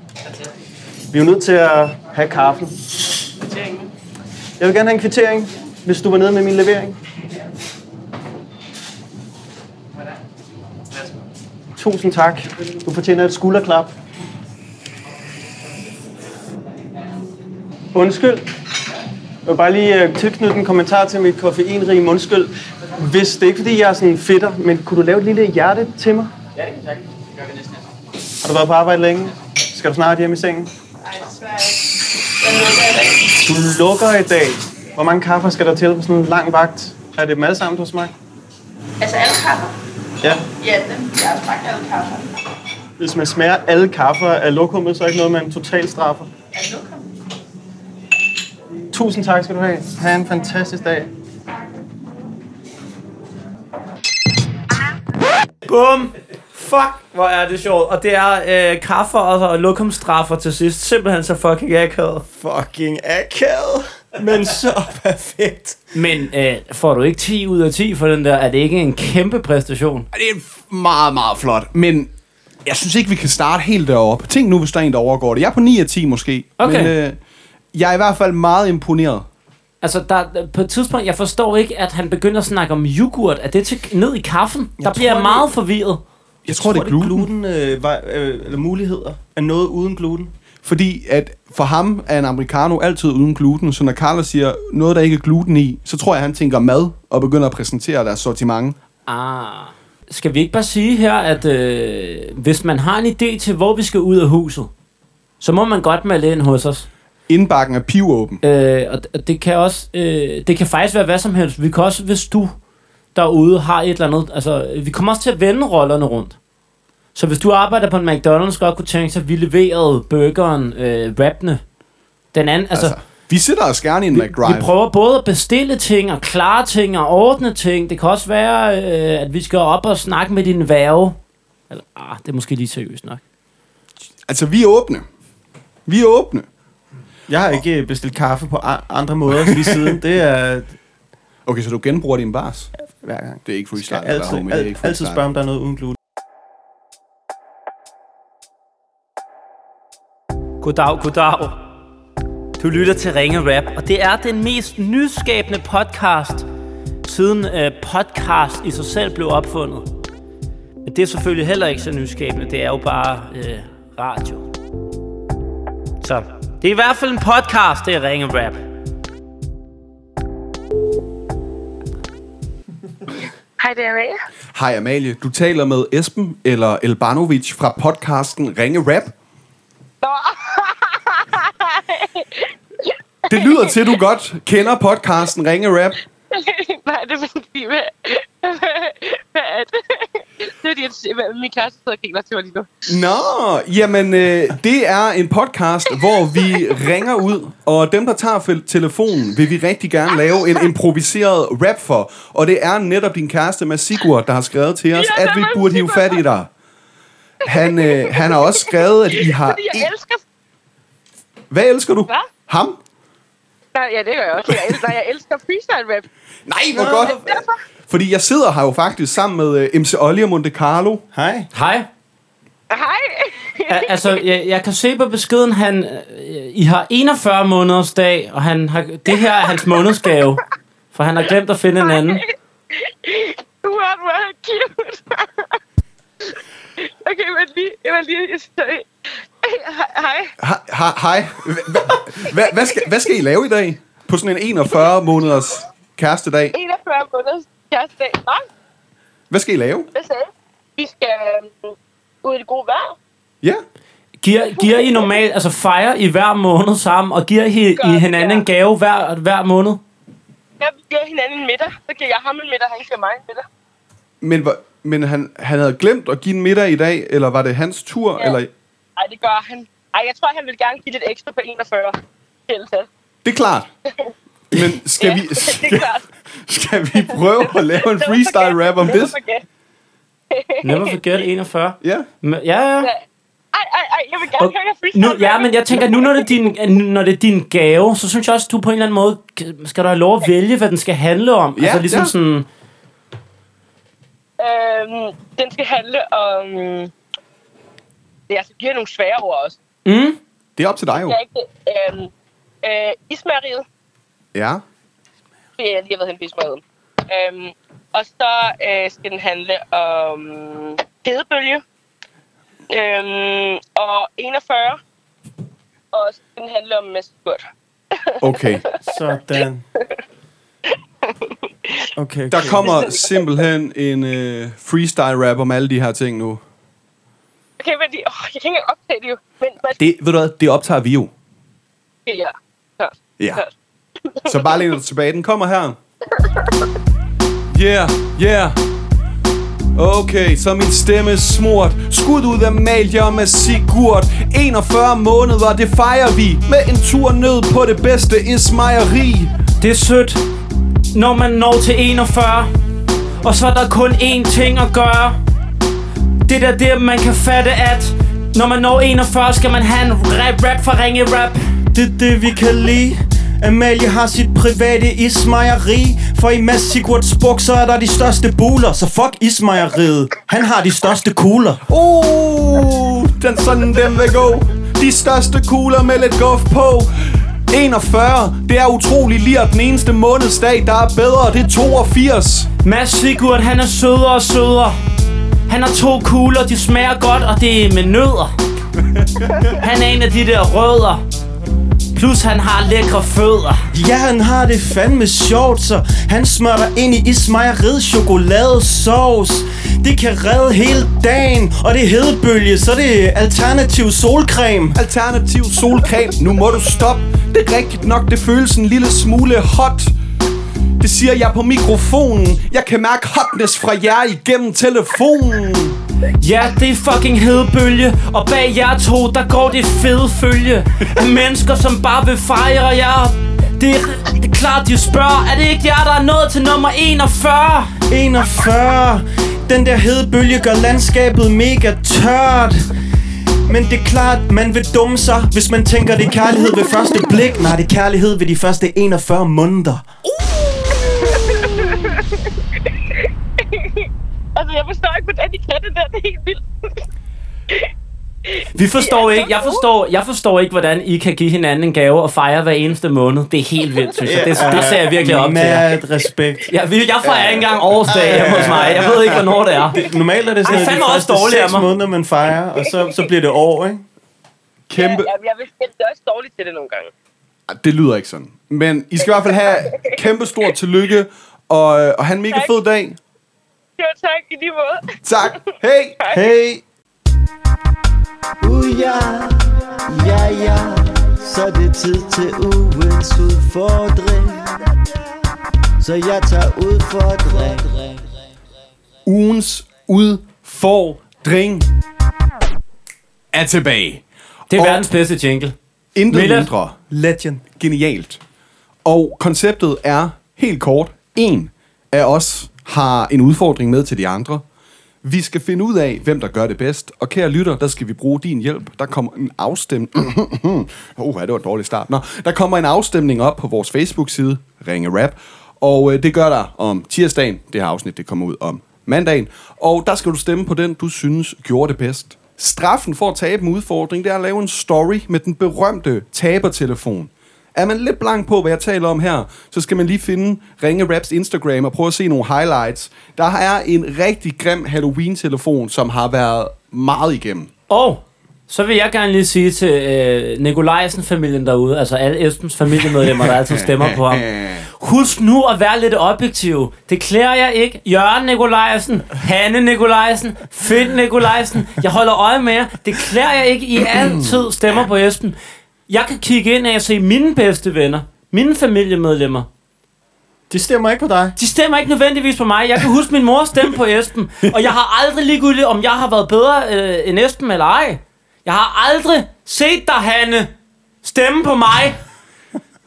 Vi er jo nødt til at have kaffen. Jeg vil gerne have en kvittering, hvis du var nede med min levering. Tusind tak. Du fortjener et skulderklap. Undskyld. vil bare lige øh, tilknytte en kommentar til mit koffeinrige mundskyld. Hvis det er ikke, fordi jeg er sådan fitter, men kunne du lave et lille hjerte til mig? Ja, det kan jeg Det gør vi næsten. Har du været på arbejde længe? Skal du snart hjem i sengen? Nej, desværre ikke. Du lukker i dag. Hvor mange kaffer skal der til på sådan en lang vagt? Er det dem alle sammen, du har smagt? Altså alle kaffer? Ja. Ja, dem. Jeg har smagt alle kaffer. Hvis man smager alle kaffer, er lokummet så ikke noget, man totalt straffer? Er lokum? Tusind tak skal du have. Ha' en fantastisk dag. Bum! Fuck, hvor er det sjovt. Og det er øh, kaffe og, og lokumstraffer til sidst. Simpelthen så fucking akavet. Fucking akavet. Men så perfekt. Men øh, får du ikke 10 ud af 10 for den der? Er det ikke en kæmpe præstation? Det er meget, meget flot. Men jeg synes ikke, vi kan starte helt deroppe. Tænk nu, hvis der er en, der overgår det. Jeg er på 9 af 10 måske. Okay. Men øh, jeg er i hvert fald meget imponeret. Altså, der, på et tidspunkt, jeg forstår ikke, at han begynder at snakke om yoghurt. Er det til, ned i kaffen? Der bliver jeg tror, meget det- forvirret. Jeg tror, det er gluten. gluten øh, var, øh, eller muligheder er noget uden gluten. Fordi at for ham er en americano altid uden gluten, så når Carla siger noget, der ikke er gluten i, så tror jeg, han tænker mad og begynder at præsentere deres sortiment. Ah. Skal vi ikke bare sige her, at øh, hvis man har en idé til, hvor vi skal ud af huset, så må man godt melde ind hos os. Indbakken er pivåben. Øh, og det kan også, øh, det kan faktisk være hvad som helst. Vi kan også, hvis du derude har et eller andet, altså vi kommer også til at vende rollerne rundt. Så hvis du arbejder på en McDonald's, godt kunne tænke sig, at vi leverede burgeren øh, rappende. Den anden, altså, Altså, vi sidder og skærne i en vi, McDrive. vi prøver både at bestille ting og klare ting og ordne ting. Det kan også være, øh, at vi skal op og snakke med din værve. Eller, ah, det er måske lige seriøst nok. Altså, vi er åbne. Vi er åbne. Jeg har ikke bestilt kaffe på andre måder lige siden. Det er Okay, så du genbruger din bars? hver gang. Det er ikke freestyle. Jeg altid, eller, homie, det er ikke al, altid freestyle. spørge, om der er noget uden gluten. Goddag, goddag. Du lytter til Ringe Rap, og det er den mest nyskabende podcast, siden øh, podcast i sig selv blev opfundet. Men det er selvfølgelig heller ikke så nyskabende, det er jo bare øh, radio. Så det er i hvert fald en podcast, det er Ringe Rap. Hej, det er Amalie. Hej Amalie, du taler med Esben eller Elbanovic fra podcasten Ringe Rap. Nå, Det lyder til, at du godt kender podcasten Ringe Rap. nej, det er fordi, hvad, hvad er det? Det er fordi, min kæreste sidder og griner til mig lige nu. Nå, jamen øh, det er en podcast, hvor vi ringer ud, og dem, der tager telefonen, vil vi rigtig gerne lave en improviseret rap for. Og det er netop din kæreste, Mads Sigurd, der har skrevet til os, Ja, at vi burde hive fat i dig. Han, øh, han har også skrevet, at I har... Fordi jeg elsker... Hvad elsker du? Hvad? Ham? Nej, ja, det gør jeg også. Jeg elsker, nej, jeg elsker freestyle rap. Nej, hvor godt. Derfor. Fordi jeg sidder her jo faktisk sammen med øh, MC Olli og Monte Carlo. Hej. Hej. Hej. Al- altså, jeg, jeg kan se på beskeden, han, øh, I har 41 måneders dag, og han har, det her er hans månedsgave. For han har glemt at finde en anden. Du er du er cute. okay, men lige, men lige, sorry. Hej. Hej- hej- Hej. Hva- hva- Hvad hvad skal, hvad skal I lave i dag? På sådan en 41 måneders kærestedag. 41 måneders kærestedag. Nå, Hvad skal I lave? hvad sagde? Vi skal øhm, ud i det gode vejr. Ja. Giver, giver I normalt, altså fejrer I hver måned sammen, og giver I, I hinanden en gave hver, hver måned? Ja, vi giver hinanden en middag. Så giver jeg ham en middag, han giver mig en middag. Men, men han, han havde glemt at give en middag i dag, eller var det hans tur? Ja. Eller? Ej, det gør han. Ej, jeg tror, han vil gerne give lidt ekstra på 41. Til tal. Det er klart. Men skal, Ja, vi, det er skal, klart. skal vi prøve at lave en freestyle rap om Never det? forget. Never forget 41. Ja. Men- Ja, ja. Ej, ej, ej, jeg vil gerne Og høre freestyle Nu, ja, men jeg tænker, nu når det, er din, når det er din gave, så synes jeg også, du på en eller anden måde, skal du have lov at vælge, hvad den skal handle om. Ja, altså ligesom ja. sådan, Øhm, den skal handle om... Det er altså giver nogle svære ord også. mm, Det er op til dig jo. Jeg er ikke det. Øhm, øh, Ismariet. Ja. jeg lige har været hen på Ismariet. Øhm, og så øh, skal den handle om hedebølge. Øhm, og 41. Og så skal den handle om Mads Gurt. Okay. Sådan. Okay, okay. Der kommer simpelthen en øh, freestyle rap om alle de her ting nu. Okay, men de, oh, jeg kan ikke optage det jo. Men, men Det, ved du hvad, det optager vi jo. ja, hørt. Ja. hørt. Så bare læn dig tilbage. Den kommer her. Yeah, yeah. Okay, så min stemme er smurt Skud ud af Malia med Sigurd 41 måneder, det fejrer vi Med en tur ned på det bedste ismejeri Det er sødt, når man når til 41. Og så er der kun én ting at gøre. Det der der, man kan fatte, at når man når 41, skal man have en rap, rap for ringe rap. Det er det, vi kan lide. Amalie har sit private ismejeri. For i Mads Sigurds bukser er der de største buler. Så fuck ismejeriet. Han har de største kugler. Uh, den sådan den vil gå. De største kugler med lidt guf på. 41, det er utrolig lige Den eneste månedsdag, der er bedre, det er 82 Mads Sigurd, han er sødere og sødere. Han har to kugler, de smager godt, og det er med nødder. Han er en af de der rødder. Plus han har lækre fødder. Ja, han har det fandme sjovt, så han smører ind i ismejeriet chokoladesauce. Det kan redde hele dagen, og det er hedebølge, så det er alternativ solcreme. Alternativ solcreme, nu må du stoppe Det er rigtigt nok, det føles en lille smule hot Det siger jeg på mikrofonen. Jeg kan mærke hotness fra jer igennem telefonen. Ja, det er fucking hedebølge Og bag jer to, der går det fede følge. Af mennesker, som bare vil fejre jer. Det er, det er klart, de spørger Er det ikke jer, der er nået til nummer 41? 41 Den der hedebølge gør landskabet mega tørt. Men det er klart, man vil dumme sig, hvis man tænker, det er kærlighed ved første blik. Nej, det er kærlighed ved de første 41 måneder. altså, hvordan de kan det der. Det er helt vildt. Vi forstår ikke, jeg forstår, jeg forstår ikke, hvordan I kan give hinanden en gave og fejre hver eneste måned. Det er helt vildt, synes jeg. Det, det ser jeg virkelig op til. Med respekt. Ja, vi- jeg fejrer ikke engang årsdag hjemme hos mig. Jeg ved ikke, hvornår det er. Det, normalt er det Ej, sådan, at fandme de første dårligt af 6 mig. måneder, man fejrer, og så, så bliver det år, ikke? Kæmpe Ja, jeg, vil, jeg er også dårlig til det nogle gange. Ej, Det lyder ikke sådan Men I skal i hvert fald have kæmpe stort tillykke Og, og have en mega fed dag Jo, tak i lige måde. Tak, hey Hey! Uh, ja, ja, ja, så er det tid til ugens udfordring. Så jeg tager udfordring. Ugens udfordring er tilbage Det er Og verdens bedste jingle. Intet Milla? mindre Legend. genialt. Og konceptet er helt kort. En af os har en udfordring med til de andre. Vi skal finde ud af, hvem der gør det bedst. Og kære lytter, der skal vi bruge din hjælp. Der kommer en afstemning... oh, det var en dårlig start. Nå, der kommer en afstemning op på vores Facebook-side, Ringe Rap. Og øh, det gør der om tirsdagen. Det her afsnit, det kommer ud om mandagen. Og der skal du stemme på den, du synes gjorde det bedst. Straffen for at tabe en udfordring, det er at lave en story med den berømte tabertelefon. Er man lidt blank på, hvad jeg taler om her, så skal man lige finde Ringe Raps Instagram og prøve at se nogle highlights. Der er en rigtig grim Halloween-telefon, som har været meget igennem. Og så vil jeg gerne lige sige til øh, Nikolajsen-familien derude, altså alle Esbens familiemedlemmer, der altid stemmer på ham. Husk nu at være lidt objektiv. Det klæder jeg ikke. Jørgen Nikolajsen, Hanne Nikolajsen, Finn Nikolajsen. Jeg holder øje med jer. Det klæder jeg ikke. I altid stemmer på Esben. Jeg kan kigge ind og se mine bedste venner, mine familiemedlemmer. De stemmer ikke på dig. De stemmer ikke nødvendigvis på mig. Jeg kan huske min mor stemme på Esben. Og jeg har aldrig ligegyldigt, om jeg har været bedre øh, end Esben eller ej. Jeg har aldrig set dig, Hanne, stemme på mig.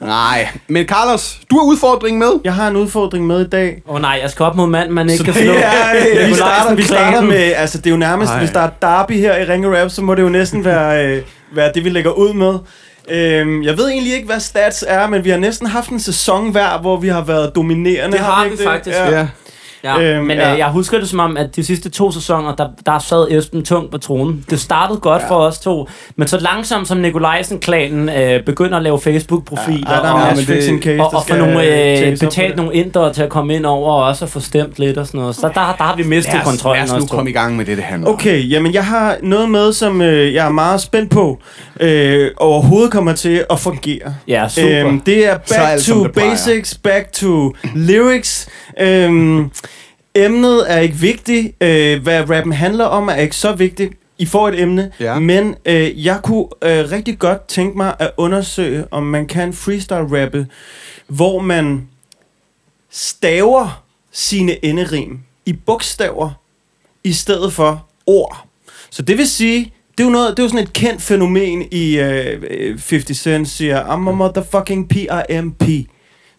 Nej, men Carlos, du har udfordringen med. Jeg har en udfordring med i dag. Åh oh, nej, jeg skal op mod mand, man ikke kan det slå. er, øh, vi starter, vi starter med, altså det er jo nærmest, Ej. hvis der er derby her i Ringe Rap, så må det jo næsten være, øh, være det, vi lægger ud med. Øhm, jeg ved egentlig ikke, hvad stats er, men vi har næsten haft en sæson hver, hvor vi har været dominerende. Det har vi ikke faktisk. Ja. Ja. Ja, øhm, men ja. Øh, jeg husker det som om, at de sidste to sæsoner, der, der sad Esben tung på tronen. Det startede godt ja. for os to, men så langsomt som Nikolajsen-klanen øh, begynder at lave Facebook-profiler Ja, er og, fixing case, og, der og få nogle, øh, betalt det. nogle indere til at komme ind over og også få stemt lidt og sådan noget. Så der, der har vi mistet Lad os, kontrollen lad os nu komme i gang med det, det handler. Okay, jamen jeg har noget med, som øh, jeg er meget spændt på, øh, overhovedet kommer til at fungere. Ja, super. Øhm, det er Så back to det basics, back to lyrics. Øhm, emnet er ikke vigtigt. Øh, hvad rappen handler om er ikke så vigtigt. I får et emne, Ja. men øh, jeg kunne øh, rigtig godt tænke mig at undersøge, om man kan freestyle-rappe, hvor man staver sine enderim i bogstaver, i stedet for ord. Så det vil sige, det er jo, noget, det er jo sådan et kendt fænomen i øh, øh, 50 Cent siger, I'm a motherfucking P-I-M-P.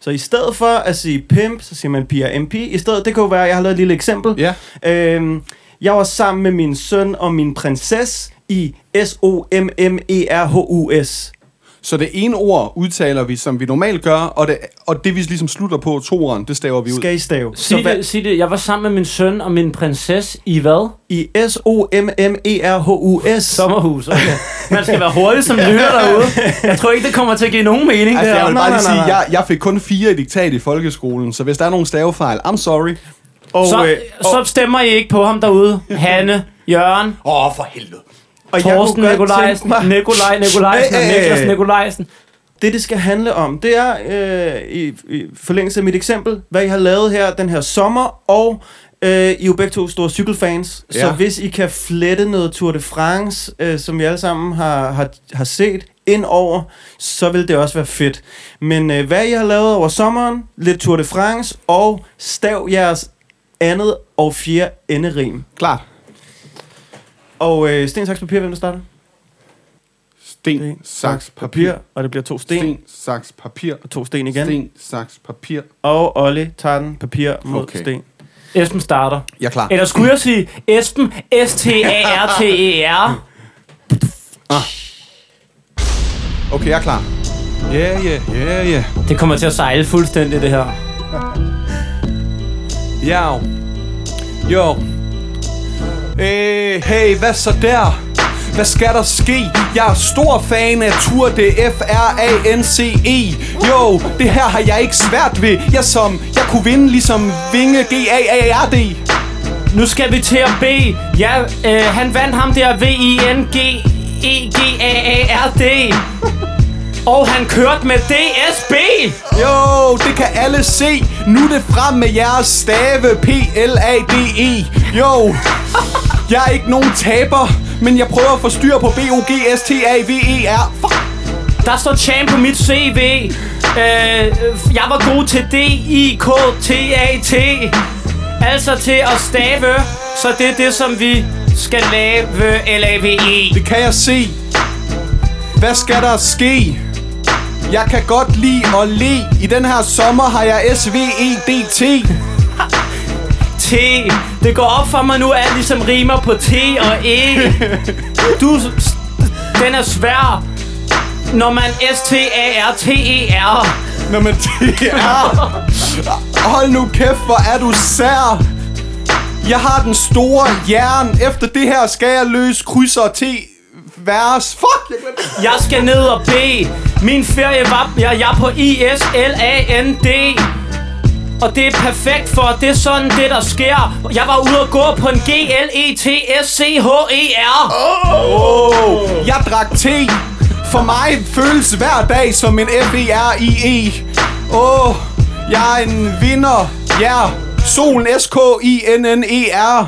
Så i stedet for at sige pimp, så siger man P-I-M-P. I stedet, det jo være, jeg har lavet et lille eksempel. Ja. Øhm, jeg var sammen med min søn og min prinsesse i E S-O-M-M-E-R-H-U-S. Så det ene ord udtaler vi, som vi normalt gør, og det, og det vi ligesom slutter på, toeren, det staver vi ud. Skal I stave? Sig hvad- det, sig det. Jeg var sammen med min søn og min prinsesse i hvad? I S-O-M-M-E-R-H-U-S. Sommerhus, okay. Man skal være hurtig som lytter derude. Jeg tror ikke, det kommer til at give nogen mening. Altså, det jeg vil bare lige sige, jeg, jeg fik kun fire i diktat i folkeskolen, så hvis der er nogle stavefejl, I'm sorry. Og, så, øh, så stemmer I ikke på ham derude. Hanne, Jørgen, Åh, oh, for helvede. Og jeg Torsten Nikolajsen, mig- Nikolaj Nikolajsen og Hey, hey, hey. Niklas Nikolajsen. det, det skal handle om, det er øh, i, i forlængelse af mit eksempel, hvad I har lavet her den her sommer, og øh, I er jo begge to store cykelfans, ja. så hvis I kan flette noget Tour de France, øh, som vi alle sammen har, har, har set, ind over, så vil det også være fedt. Men øh, hvad I har lavet over sommeren, lidt Tour de France, og stav jeres andet og fjerde enderim. Klart. Og øh, sten, saks, papir, hvem der starter? Sten, saks, papir. Og det bliver to sten, Sten, saks, papir. og to sten igen. Sten, saks, papir. Og Olli tager den papir mod Okay. sten. Esben starter. Jeg er klar. Eller skulle jeg sige Esben, S-T-A-R-T-E-R. Okay, jeg er klar. Ja, ja, ja, ja. Det kommer til at sejle fuldstændig, det her. Ja. Jo. Hey, hey, hvad så der? Hvad skal der ske? Jeg er stor fan af Tour de F-R-A-N-C-E Jo, det her har jeg ikke svært ved Jeg som, jeg kunne vinde ligesom Vinge G-A-A-R-D Nu skal vi til at bede. Ja, øh, han vandt ham der V-I-N-G E-G-A-A-R-D. Og han kørte med DSB. Jo, det kan alle se Nu er det frem med jeres stave P-L-A-D-E Jo, jeg er ikke nogen taber Men jeg prøver at få styr på B-O-G-S-T-A-V-E-R Fuck Der står champ på mit CV. Øh, jeg var god til D-I-K-T-A-T. Altså til at stave. Så det er det, som vi skal lave L-A-V-E. Det kan jeg se. Hvad skal der ske? Jeg kan godt lide at le. I den her sommer har jeg E S-V-E-D-T. T. Det går op for mig nu, at ligesom rimer på T og E. Du, den er svær, når man S-T-A-R-T-E-R. Nå, men det er... Hold nu kæft, hvor er du sær. Jeg har den store jern. Efter det her skal jeg løse krydser til vers. Fuck, jeg glemte. Jeg skal ned og bede. Min ferie var... Jeg, jeg er på I-S-L-A-N-D. Og det er perfekt, for det er sådan det, der sker. Jeg var ude og gå på en E G-L-E-T-S-C-H-E-R. Oh, jeg drak te. For mig føles hver dag som en F-E-R-I-E. Åh, oh, jeg er en vinder. Ja, solen S-K-I-N-N-E-R.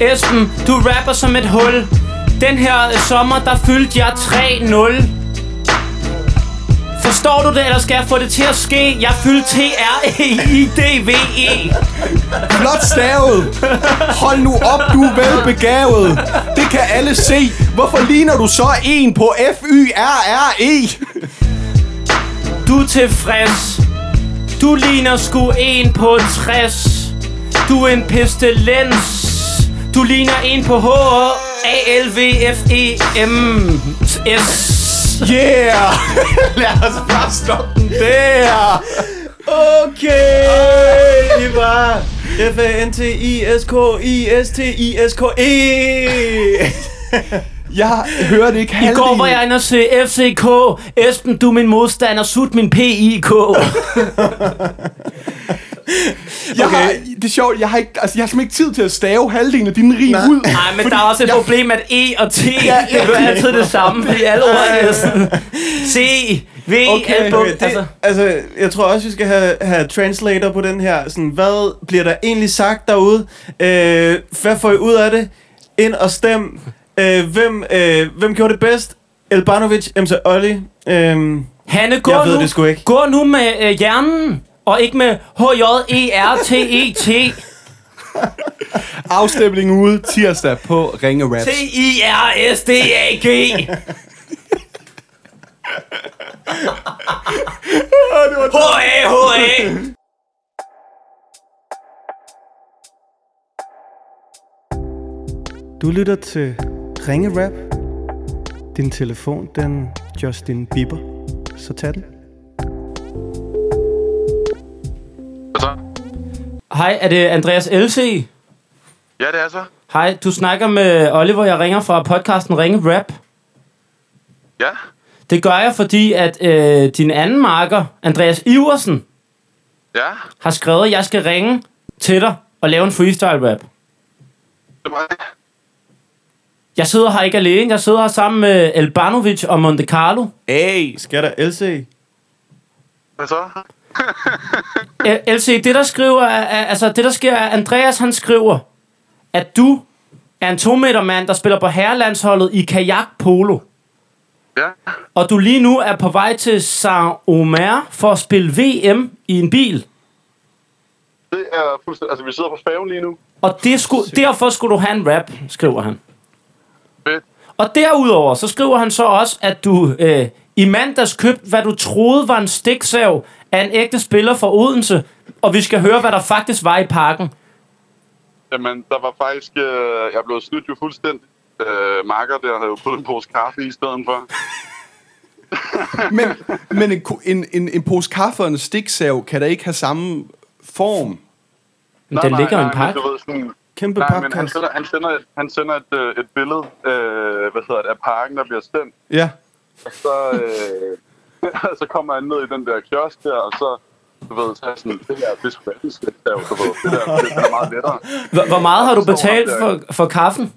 Esben, du rapper som et hul. Den her sommer, der fyldte jeg 3-0. Forstår du det, eller skal jeg få det til at ske? Jeg fyldte T-R-E-I-D-V-E. Flot stavet. Hold nu op, du er velbegavet. Det kan alle se. Hvorfor ligner du så en på F-Y-R-R-E? Du er tilfreds. Du ligner sgu en på 60. Du er en pestilens. Du ligner en på H-A-L-V-F-E-M-S. Yeah! Lad os bare stoppe den der. Okay, det var... F-A-N-T-I-S-K-I-S-T-I-S-K-E. Jeg hørte ikke I går var jeg inde og se FCK. Esben, du er min modstander. Sut min PIK. Jeg okay. har, det er sjovt, jeg har, ikke, altså, jeg har simpelthen ikke tid til at stave halvdelen af dine rig ud. Nej, men der er også et Jeg- problem, at E og T, Ja, ja, det er altid det samme, fordi alle ord er næsten C, V, Okay, okay det, altså. altså. altså, jeg tror også, vi skal have, have translator på den her. Sådan, hvad bliver der egentlig sagt derude? Øh, hvad får I ud af det? Ind og stem. Øh, hvem, øh, hvem gjorde det bedst? Elbanovic, MC Olli. Øh, Hanne, gå jeg ved nu, det sgu ikke. gå nu med øh, hjernen, og ikke med E H-J-E-R-T-E-T. Afstemning ude tirsdag på Ringe Raps. T-I-R-S-D-A-G. H-A, H-A. Du lytter til Ringe Rap. Din telefon, den Justin Bieber. Så tag den. Hej, er det Andreas LC? Ja, det er så. Hej, du snakker med Oliver, jeg ringer fra podcasten Ringe Rap. Ja. Det gør jeg, fordi at øh, din anden marker, Andreas Iversen, Ja, har skrevet, at jeg skal ringe til dig og lave en freestyle rap. det er mig. Jeg sidder her ikke alene, jeg sidder her sammen med Elbanovic og Monte Carlo. Hey, skal der LC? Hvad så? LC, det der skriver, er, er, altså det der sker, er, Andreas han skriver, at du er en to meter mand, der spiller på herrelandsholdet i kajak polo. Ja. Og du lige nu er på vej til Saint-Omer for at spille VM i en bil. Det er fuldstændig... Altså, vi sidder på færgen lige nu. Og det skulle, derfor skulle du have en rap, skriver han. Fedt. Og derudover, så skriver han så også, at du øh, i mandags købte, hvad du troede var en stiksav af en ægte spiller fra Odense. Og vi skal høre, hvad der faktisk var i pakken. Jamen, der var faktisk... Øh, jeg blev snydt jo fuldstændig. Øh, Marker der havde jo puttet en pose kaffe i stedet for. Men, men en, en, en, en pose kaffe og en stiksav kan da ikke have samme form. Men den ligger i en pakke. ved, sådan, Kæmpe nej, men han sender, han sender, et, han sender et, øh, et billede øh, hvad hedder det, af parken, der bliver sendt. Ja. Og så, øh, så kommer han ned i den der kiosk der, og så, du ved, så er sådan, det her, det er stiksav, du ved. Det der, det er meget lettere. Hvor, hvor meget har du betalt for, for kaffen?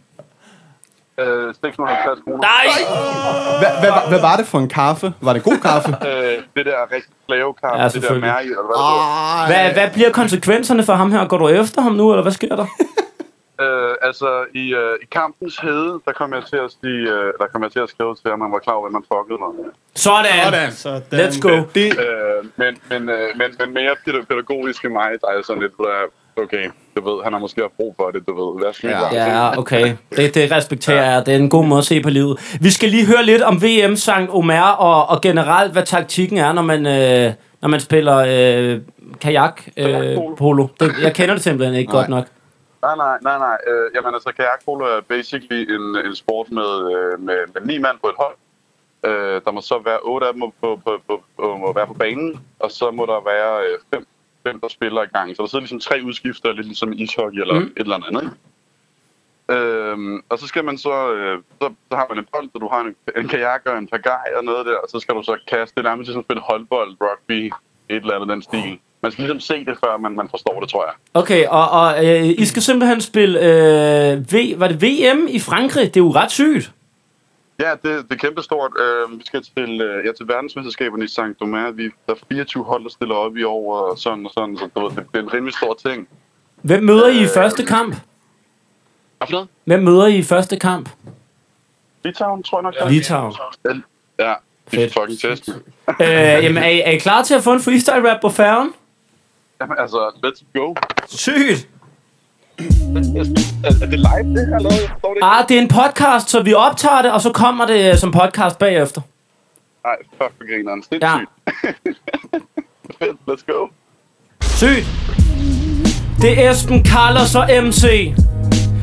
Øh, 650 kroner. Nej! Hvad, hvad, hvad var det for en kaffe? Var det god kaffe? Øh, det der rigtig flavekaffe, Ja, det der mærke, eller hvad det. Hvad, hvad bliver konsekvenserne for ham her? Går du efter ham nu, eller hvad sker der? Øh, altså, i, øh, i kampens hede, der kom jeg til at sige, øh, der kom jeg til at skrive til, at man var klar over, at man fuckede mig. Sådan! Sådan. Let's go. Det, Øh, men, men, øh, men, men mere pæd- pædagogisk end mig, der er sådan lidt, okay, du ved, han har måske haft brug for det, du ved. Lige Ja. Ja, okay. Det, det respekterer jeg. Det er en god måde at se på livet. Vi skal lige høre lidt om VM Sankt Omer, og, og generelt, hvad taktikken er, når man, øh, når man spiller øh, kajak øh, polo. Det, jeg kender det simpelthen ikke Nej. godt nok. Nej, nej, nej, nej. Øh, jamen altså, kajakpolo er basically en, en sport med, øh, med, med ni mand på et hold. Øh, der må så være otte af dem på, på, på, på, må være på banen, og så må der være øh, fem, fem, der spiller i gang. Så der sidder ligesom tre udskifter, lidt ligesom ishockey eller Mm. et eller andet. Ikke? Øhm, og så skal man så, øh, så, så har man en bold, og du har en, en kajak og en pagaj og noget der, og så skal du så kaste. Det nærmest ligesom spille håndbold, rugby, et eller andet den stil. Man skal ligesom se det, før man, man forstår det, tror jeg. Okay, og, og øh, I skal simpelthen spille øh, v, var det VM i Frankrig? Det er jo ret sygt. Ja, det, det er kæmpestort. Øh, vi skal til, øh, ja, til verdensmesterskaberne i St. Domer. Vi, der er 24 hold, der stiller op i år, og sådan og sådan. Så du ved, det bliver en rimelig stor ting. Hvem møder I i Øh, første kamp? Hvad for noget? Hvem møder I i første kamp? Litauen, tror jeg nok. Litauen. Ja, de Fedt. er fucking teste. Øh, jamen, er, I, er I klar til at få en freestyle rap på færgen? Jamen, altså, let's go. Sygt! Er, det live, det her, eller? Står det? Ah, det er en podcast, så vi optager det, og så kommer det øh, som podcast bagefter. Nej, fuck for grineren. Ja. Sindssygt. Fedt, let's go. Sygt! Det er Esben, Carlos og MC.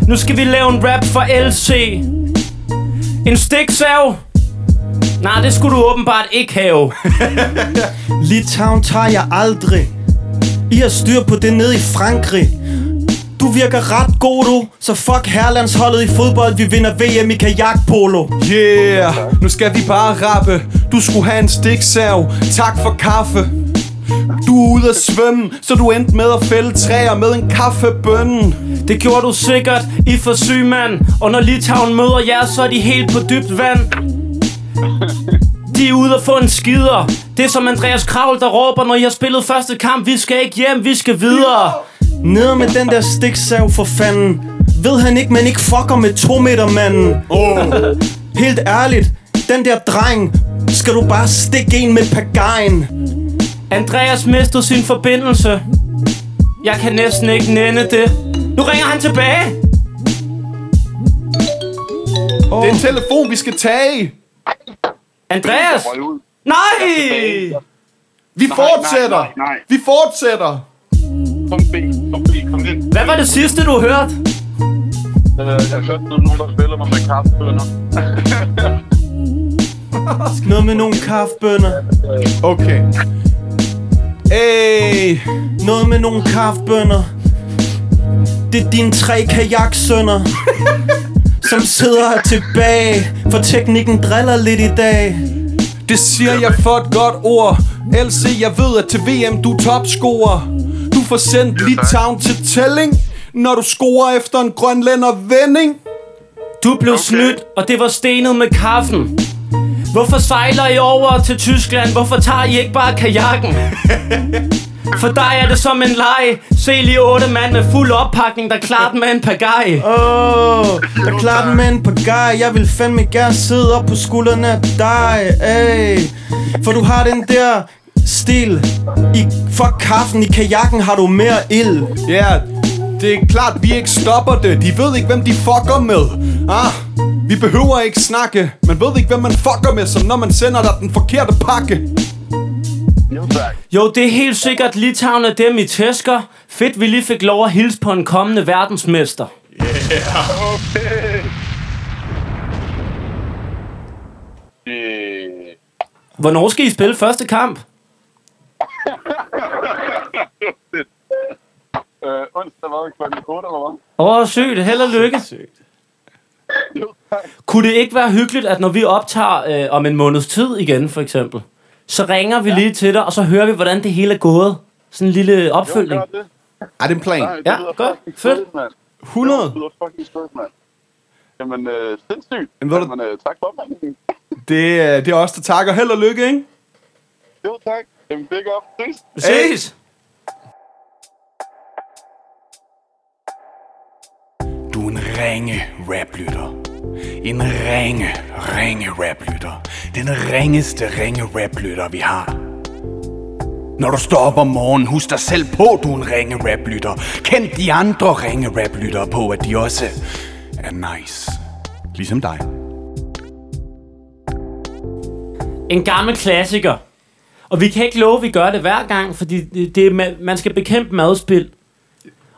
Nu skal vi lave en rap for LC. En stiksav? Nej, det skulle du åbenbart ikke have. Litauen tager jeg aldrig. I har styr på det nede i Frankrig. Du virker ret god, du. Så fuck herlandsholdet i fodbold. Vi vinder VM i kajakpolo. Yeah, nu skal vi bare rappe. Du skulle have en stiksav. Tak for kaffe. Du er ude at svømme, så du endte med at fælde træer med en kaffebønne. Det gjorde du sikkert i for syg mand Og når Litauen møder jer, så er de helt på dybt vand De er ude at få en skider Det er som Andreas Kravl, der råber Når I har spillet første kamp Vi skal ikke hjem, vi skal videre Ned med den der stiksav for fanden. Ved han ikke, man ikke fucker med to meter manden? Oh. Helt ærligt, den der dreng, skal du bare stikke en med pagajen. Andreas mistede sin forbindelse Jeg kan næsten ikke nænde det Nu ringer han tilbage Oh. Det er en telefon, vi skal tage. Andreas! Nej! Vi Nej, fortsætter. nej, nej, nej. Vi fortsætter. Kom, B. Kom, B. Kom ind. Hvad var det sidste, du hørte? Øh, jeg hørte nogen, der spiller mig med kaffebønner. Noget med nogle kaffebønner. Okay. Hey. Noget med nogle kaffebønner. Det er dine tre kajaksønner, som sidder tilbage, for teknikken driller lidt i dag. Det siger jeg for et godt ord. LC, jeg ved, at til VM du er topscorer. Du får sendt Litauen til tælling, når du scorer efter en grønlænder vending. Du blev okay. snydt, og det var stenet med kaffen Hvorfor sejler I over til Tyskland? Hvorfor tager I ikke bare kajakken? For dig er det som en leg Se lige otte mand med fuld oppakning Der klarer den med en pagaj Åh, oh, der klarer den med en pagaj Jeg vil fandme gerne sidde op på skuldrene af dig Ey. For du har den der stil I fuck kaffen i kajakken har du mere ild Ja, yeah, det er klart, vi ikke stopper det. De ved ikke, hvem de fucker med. Ah, vi behøver ikke snakke. Man ved ikke, hvem man fucker med, som når man sender dig den forkerte pakke. Jo, tak. Jo, det er helt sikkert Litauen er dem, I tæsker Fedt, vi lige fik lov at hilse på en kommende verdensmester Okay. Øh, Hvornår skal I spille første kamp? øh, onsdag var det klokken 8, eller hvad? Åh, oh, sygt. Held og lykke. Tak. Kunne det ikke være hyggeligt, at når vi optager øh, om en måneds tid igen, for eksempel, så ringer vi ja. lige til dig, og så hører vi, hvordan det hele er gået. Sådan en lille opfølgning. Jo. Er det en plan? Nej, det Ja, godt. fucking Fedt. skønt, mand. 100? Det lyder fucking skønt, mand. Jamen, øh, sindssygt. Jamen, du- Jamen, øh, tak for opmærkningen. Det, er- det er os, der takker. Held og lykke, ikke? Jo, tak. Jamen, big up. Ses. Ses! Du er en ringe raplytter. En ringe, ringe raplytter. Den ringeste ringe raplytter, vi har. Når du står op om morgenen, husk dig selv på, du er en ringe raplytter. Kend de andre ringe raplytter på, at de også er nice. Ligesom dig. En gammel klassiker. Og vi kan ikke love, at vi gør det hver gang, fordi det, det er, man skal bekæmpe madspil.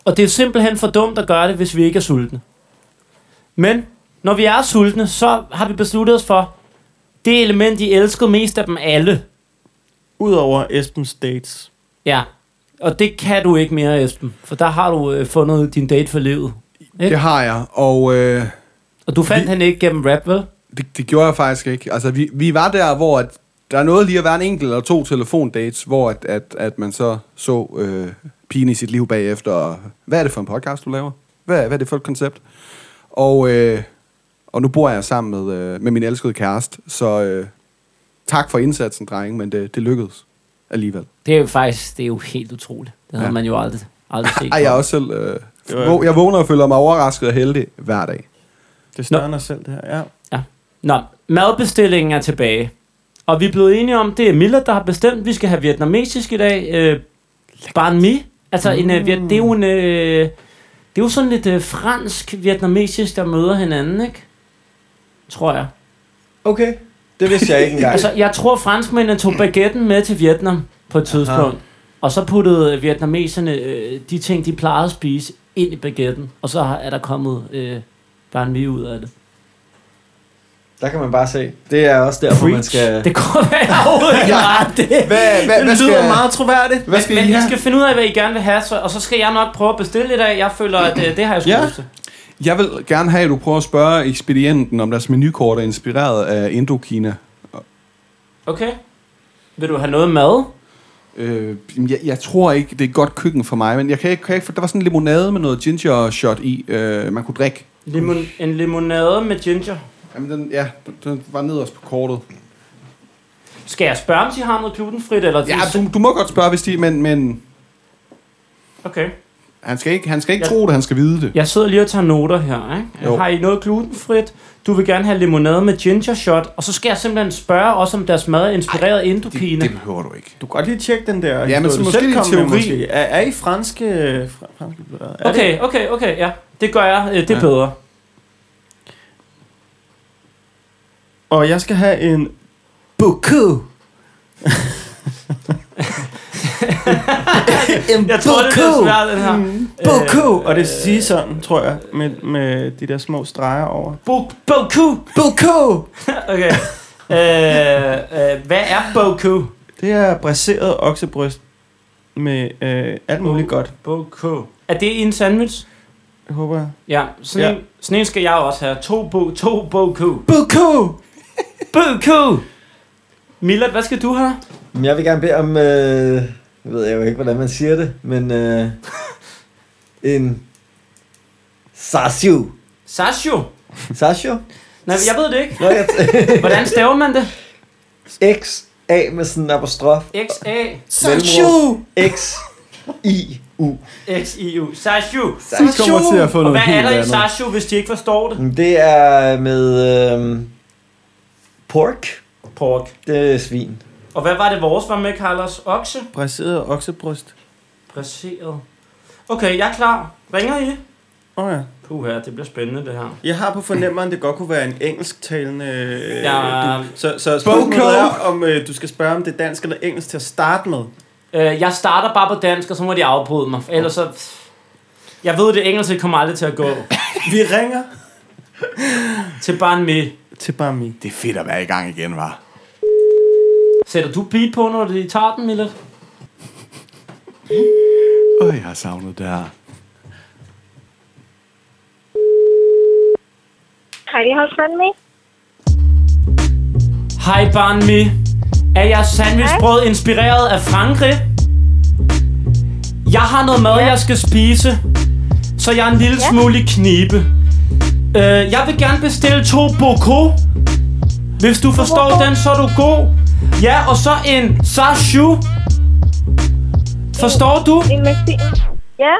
Og det er simpelthen for dumt at gøre det, hvis vi ikke er sultne. Men når vi er sultne, så har vi besluttet os for, det element, I elskede mest af dem alle. Udover Esbens dates. Ja, og det kan du ikke mere, Esben. For der har du øh, fundet din date for livet. Ikke? Det har jeg, og... Øh, Og du fandt vi... han ikke gennem rap, vel? det, det gjorde jeg faktisk ikke. Altså, vi, vi var der, hvor at, der er noget lige at være en enkelt eller to telefondates, hvor at, at, at man så så øh, pigen i sit liv bagefter. Og, hvad er det for en podcast, du laver? Hvad, hvad er det for et koncept? Og, øh, og nu bor jeg sammen med, øh, med min elskede kæreste, så øh, tak for indsatsen, drenge, men det, det lykkedes alligevel. Det er jo faktisk det er jo helt utroligt. Det havde Ja. man jo aldrig, aldrig set. Ej, jeg er også selv... Øh, vå- jeg vågner og føler mig overrasket og heldig hver dag. Det større end os selv, det her. Ja. Ja. Nå, madbestillingen er tilbage. Og vi er blevet enige om, det er Milla, der har bestemt, at vi skal have vietnamesisk i dag. Øh, banh mi. Altså, en, øh, viet- det er jo en... Øh, det er jo sådan lidt øh, fransk-vietnamesisk, der møder hinanden, ikke? Tror jeg. Okay, det vidste jeg ikke engang. Altså, jeg tror, franskmændene tog baguetten med til Vietnam på et tidspunkt. Og så puttede vietnameserne øh, de ting, de plejede at spise, ind i baguetten. Og så er der kommet øh, banh mi ud af det. Der kan man bare se. Det er også derfor, man skal... Det kunne være, overhovedet ikke ret. Det, Hvad, hvad, det hvad lyder skal, meget troværdigt. Hvad skal men I I have? skal finde ud af, hvad I gerne vil have, så, og så skal jeg nok prøve at bestille lidt af. Jeg føler, at øh, det har jeg sgu Ja. til. Jeg vil gerne have, at du prøver at spørge ekspedienten, om deres menukort er inspireret af Indokina. Okay. Vil du have noget mad? Øh, jeg, jeg tror ikke, det er et godt køkken for mig, men jeg kan ikke, kan ikke for der var sådan en limonade med noget ginger shot i, øh, man kunne drikke. Limon, en limonade med ginger. Jamen, den, ja, den var nederst på kortet. Skal jeg spørge, om de har noget glutenfrit? Eller Ja, du, du må godt spørge, hvis de, men, men Okay. Han skal ikke, han skal ikke Jeg- tro det, han skal vide det. Jeg sidder lige og tager noter her. Ikke? Jo. Har I noget glutenfrit? Du vil gerne have limonade med ginger shot. Og så skal jeg simpelthen spørge også, om deres mad er inspireret af Indokina. Det behøver du ikke. Du kan godt lige tjekke den der. Ja, men så måske med, teori. måske. Er, er I franske... Fra, franske er Okay, Det? okay, okay, ja. Det gør jeg. Øh, Det er Ja. bedre. Og jeg skal have en... Buku. en Jeg tror, det bliver svært, den her. Mm. Buku. Øh, Og det siger sådan, tror jeg, med, med de der små streger over. Bo- Boku. Buku. Okay. Øh, øh, hvad er boku? Det er braseret oksebryst med øh, alt muligt godt. Boku. Er det i en sandwich? Det håber jeg. Ja, sådan, Ja. En, sådan en skal jeg også have. To, bo, to boku. Buku. Boku! Milad, hvad skal du have? Jeg vil gerne bede om... Øh, jeg ved jeg jo ikke, hvordan man siger det, men... Øh, en... Sashu. Sashu? Sashu? Nej, jeg ved det ikke. Nå, jeg Hvordan staver man det? X A med sådan en apostrof. X-A. Mellemrum. X I U. X-I-U. Sashu. De kommer til at få Og noget hvad er helt der i andet. Sashu, hvis de ikke forstår det? Det er med... Øh, pork. Pork. Det er svin. Og hvad var det vores var med, Carlos? Okse? Braseret oksebryst. Braseret. Okay, jeg er klar. Ringer I? Åh oh, ja. Puha, det bliver spændende det her. Jeg har på fornemmeren, det godt kunne være en engelsktalende... Øh, Ja. du, så, så spørgsmålet Boko. er, om øh, du skal spørge, om det er dansk eller engelsk til at starte med. Øh, jeg starter bare på dansk, og så må de afbryde mig. Ellers så... Jeg ved, det engelske kommer aldrig til at gå. Vi ringer Til Ban Mi. til Bami. Det er fedt at være i gang igen, var. Sætter du beat på, når de tager den, Millet? Åh, jeg har savnet det her. Me. Hej Ban Mi. Er jeres sandwichbrød inspireret af Frankrig? Jeg har noget mad, jeg skal spise, så jeg er en lille Ja. smule i knibe. Øh, jeg vil gerne bestille to boko. Hvis du forstår boko? den, så er du god. Ja, og så en sashu. Forstår du? En Maxine. Ja.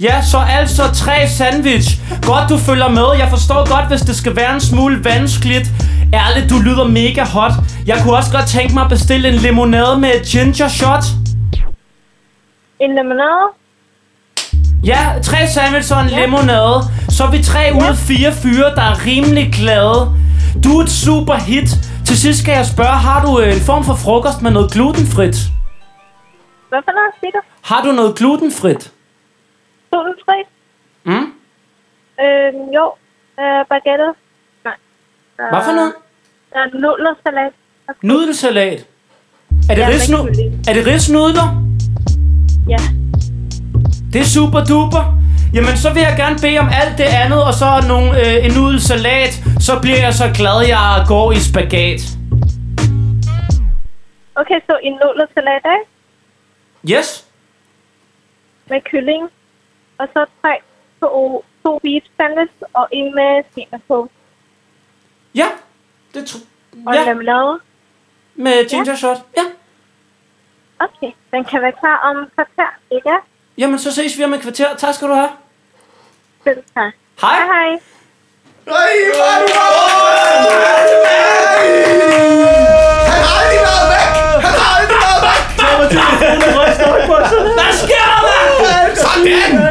Ja, så altså tre sandwich. Godt, du følger med. Jeg forstår godt, hvis det skal være en smule vanskeligt. Ærligt, du lyder mega hot. Jeg kunne også godt tænke mig at bestille en limonade med et ginger shot. En limonade. Ja, tre sandwich og en ja. limonade. Så er vi tre ud af fire fyre, der er rimelig glade. Du er et super hit. Til sidst skal jeg spørge, har du øh, en form for frokost med noget glutenfrit? Hvad for noget siger? Har du noget glutenfrit? Glutenfri? Mm? Øhm, jo. Øh, baguette. Nej. Hvad for noget? Der er nudlersalat. Nudelsalat. Er det, Ja, risnu- er det risnudler? Ja. Det er super duper. Jamen, så vil jeg gerne bede om alt det andet, og så nogle, øh, en nudelsalat. Så bliver jeg så glad, jeg går i spagat. Okay, så en nudlersalat, ikke? Yes? Med kylling. Og så tre to, to beef sandwich og en med svin på. Ja, det tror Og ja. en limonade. Med ginger shot. Ja. Okay, den kan være klar om kvarter, ikke? Jamen, så ses vi om et kvarter. Tak skal du have. Selv tak. Hej. Hej, hej. Nej, hvor er du Han har aldrig været væk! Han har aldrig været væk! Hvad sker der, mand? Sådan!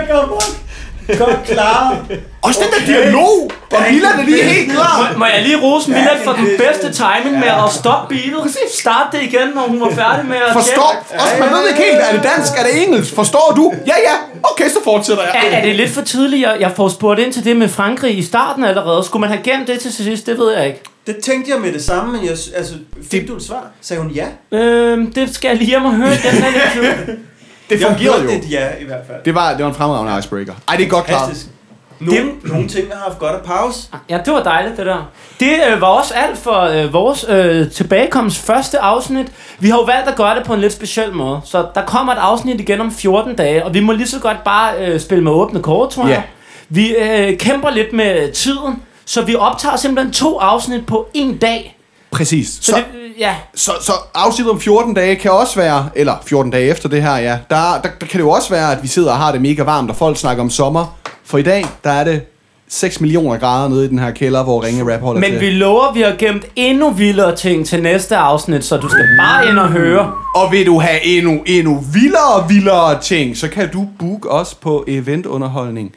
Godt klar. Også den der dialog! Og Milan er lige helt klar. Må, må jeg lige rose Milan for den bedste timing med at stoppe beatet? Start det igen, når hun var færdig med at Forstår? Også, man ved ikke helt, er det dansk, er det engelsk? Forstår du? Ja, ja. Okay, så fortsætter jeg. Er, er det lidt for tidligt? Jeg, jeg får spurgt ind til det med Frankrig i starten allerede. Skulle man have gemt det til sidst? Det ved jeg ikke. Det tænkte jeg med det samme, men jeg, altså, fik du et svar? Sagde hun ja? Øhm, det skal jeg lige hjem og høre. Den er lidt. Det fungerede jo. et ja, i hvert fald. Det var, det var en fremragende icebreaker. Ej, det er godt klart. Fantastisk. Nogle, nogle ting har haft godt af pause. Ja, det var dejligt, det der. Det øh, var også alt for øh, vores øh, tilbagekomst første afsnit. Vi har jo valgt at gøre det på en lidt speciel måde. Så der kommer et afsnit igen om 14 dage, og vi må lige så godt bare øh, spille med åbne kort, tror jeg. Ja. Vi øh, kæmper lidt med tiden, så vi optager simpelthen to afsnit på en dag. Præcis. Så, Så, det, øh, ja, så, så afsnittet om 14 dage kan også være, eller 14 dage efter det her, ja, der, der, der kan det jo også være, at vi sidder og har det mega varmt, og folk snakker om sommer. For i dag, der er det 6 millioner grader nede i den her kælder, hvor Ringe Rap holder men til. vi lover, at vi har gemt endnu vildere ting til næste afsnit, så du skal bare ind og høre. Og vil du have endnu, endnu vildere, vildere ting, så kan du booke os på eventunderholdning.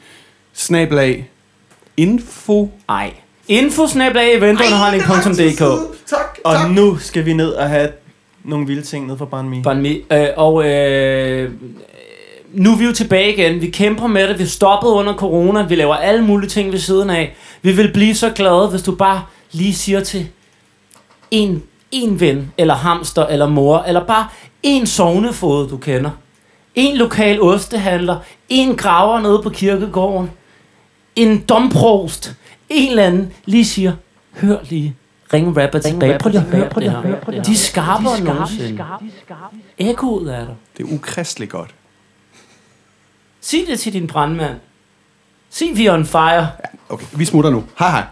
Snablag info. Ej. Info-eventunderholdning.dk Tak, Og nu skal vi ned og have nogle vilde ting ned fra Mi. Banh Mi. Øh, og øh, nu er vi jo tilbage igen. Vi kæmper med det. Vi stoppede under corona. Vi laver alle mulige ting ved siden af. Vi vil blive så glade, hvis du bare lige siger til en, en ven, eller hamster, eller mor, eller bare en sovnefod, du kender. En lokal ostehandler. En graver nede på kirkegården. En domprost. En eller anden lige siger, hør lige. Ring rapper tilbage. Prøv lige at høre på det her. De er skarpere end nogensinde. Ekkoet er der. Det er ukristeligt godt. Sig det til din brandmand. Sig, vi er on fire. Okay, vi smutter nu. Hej hej.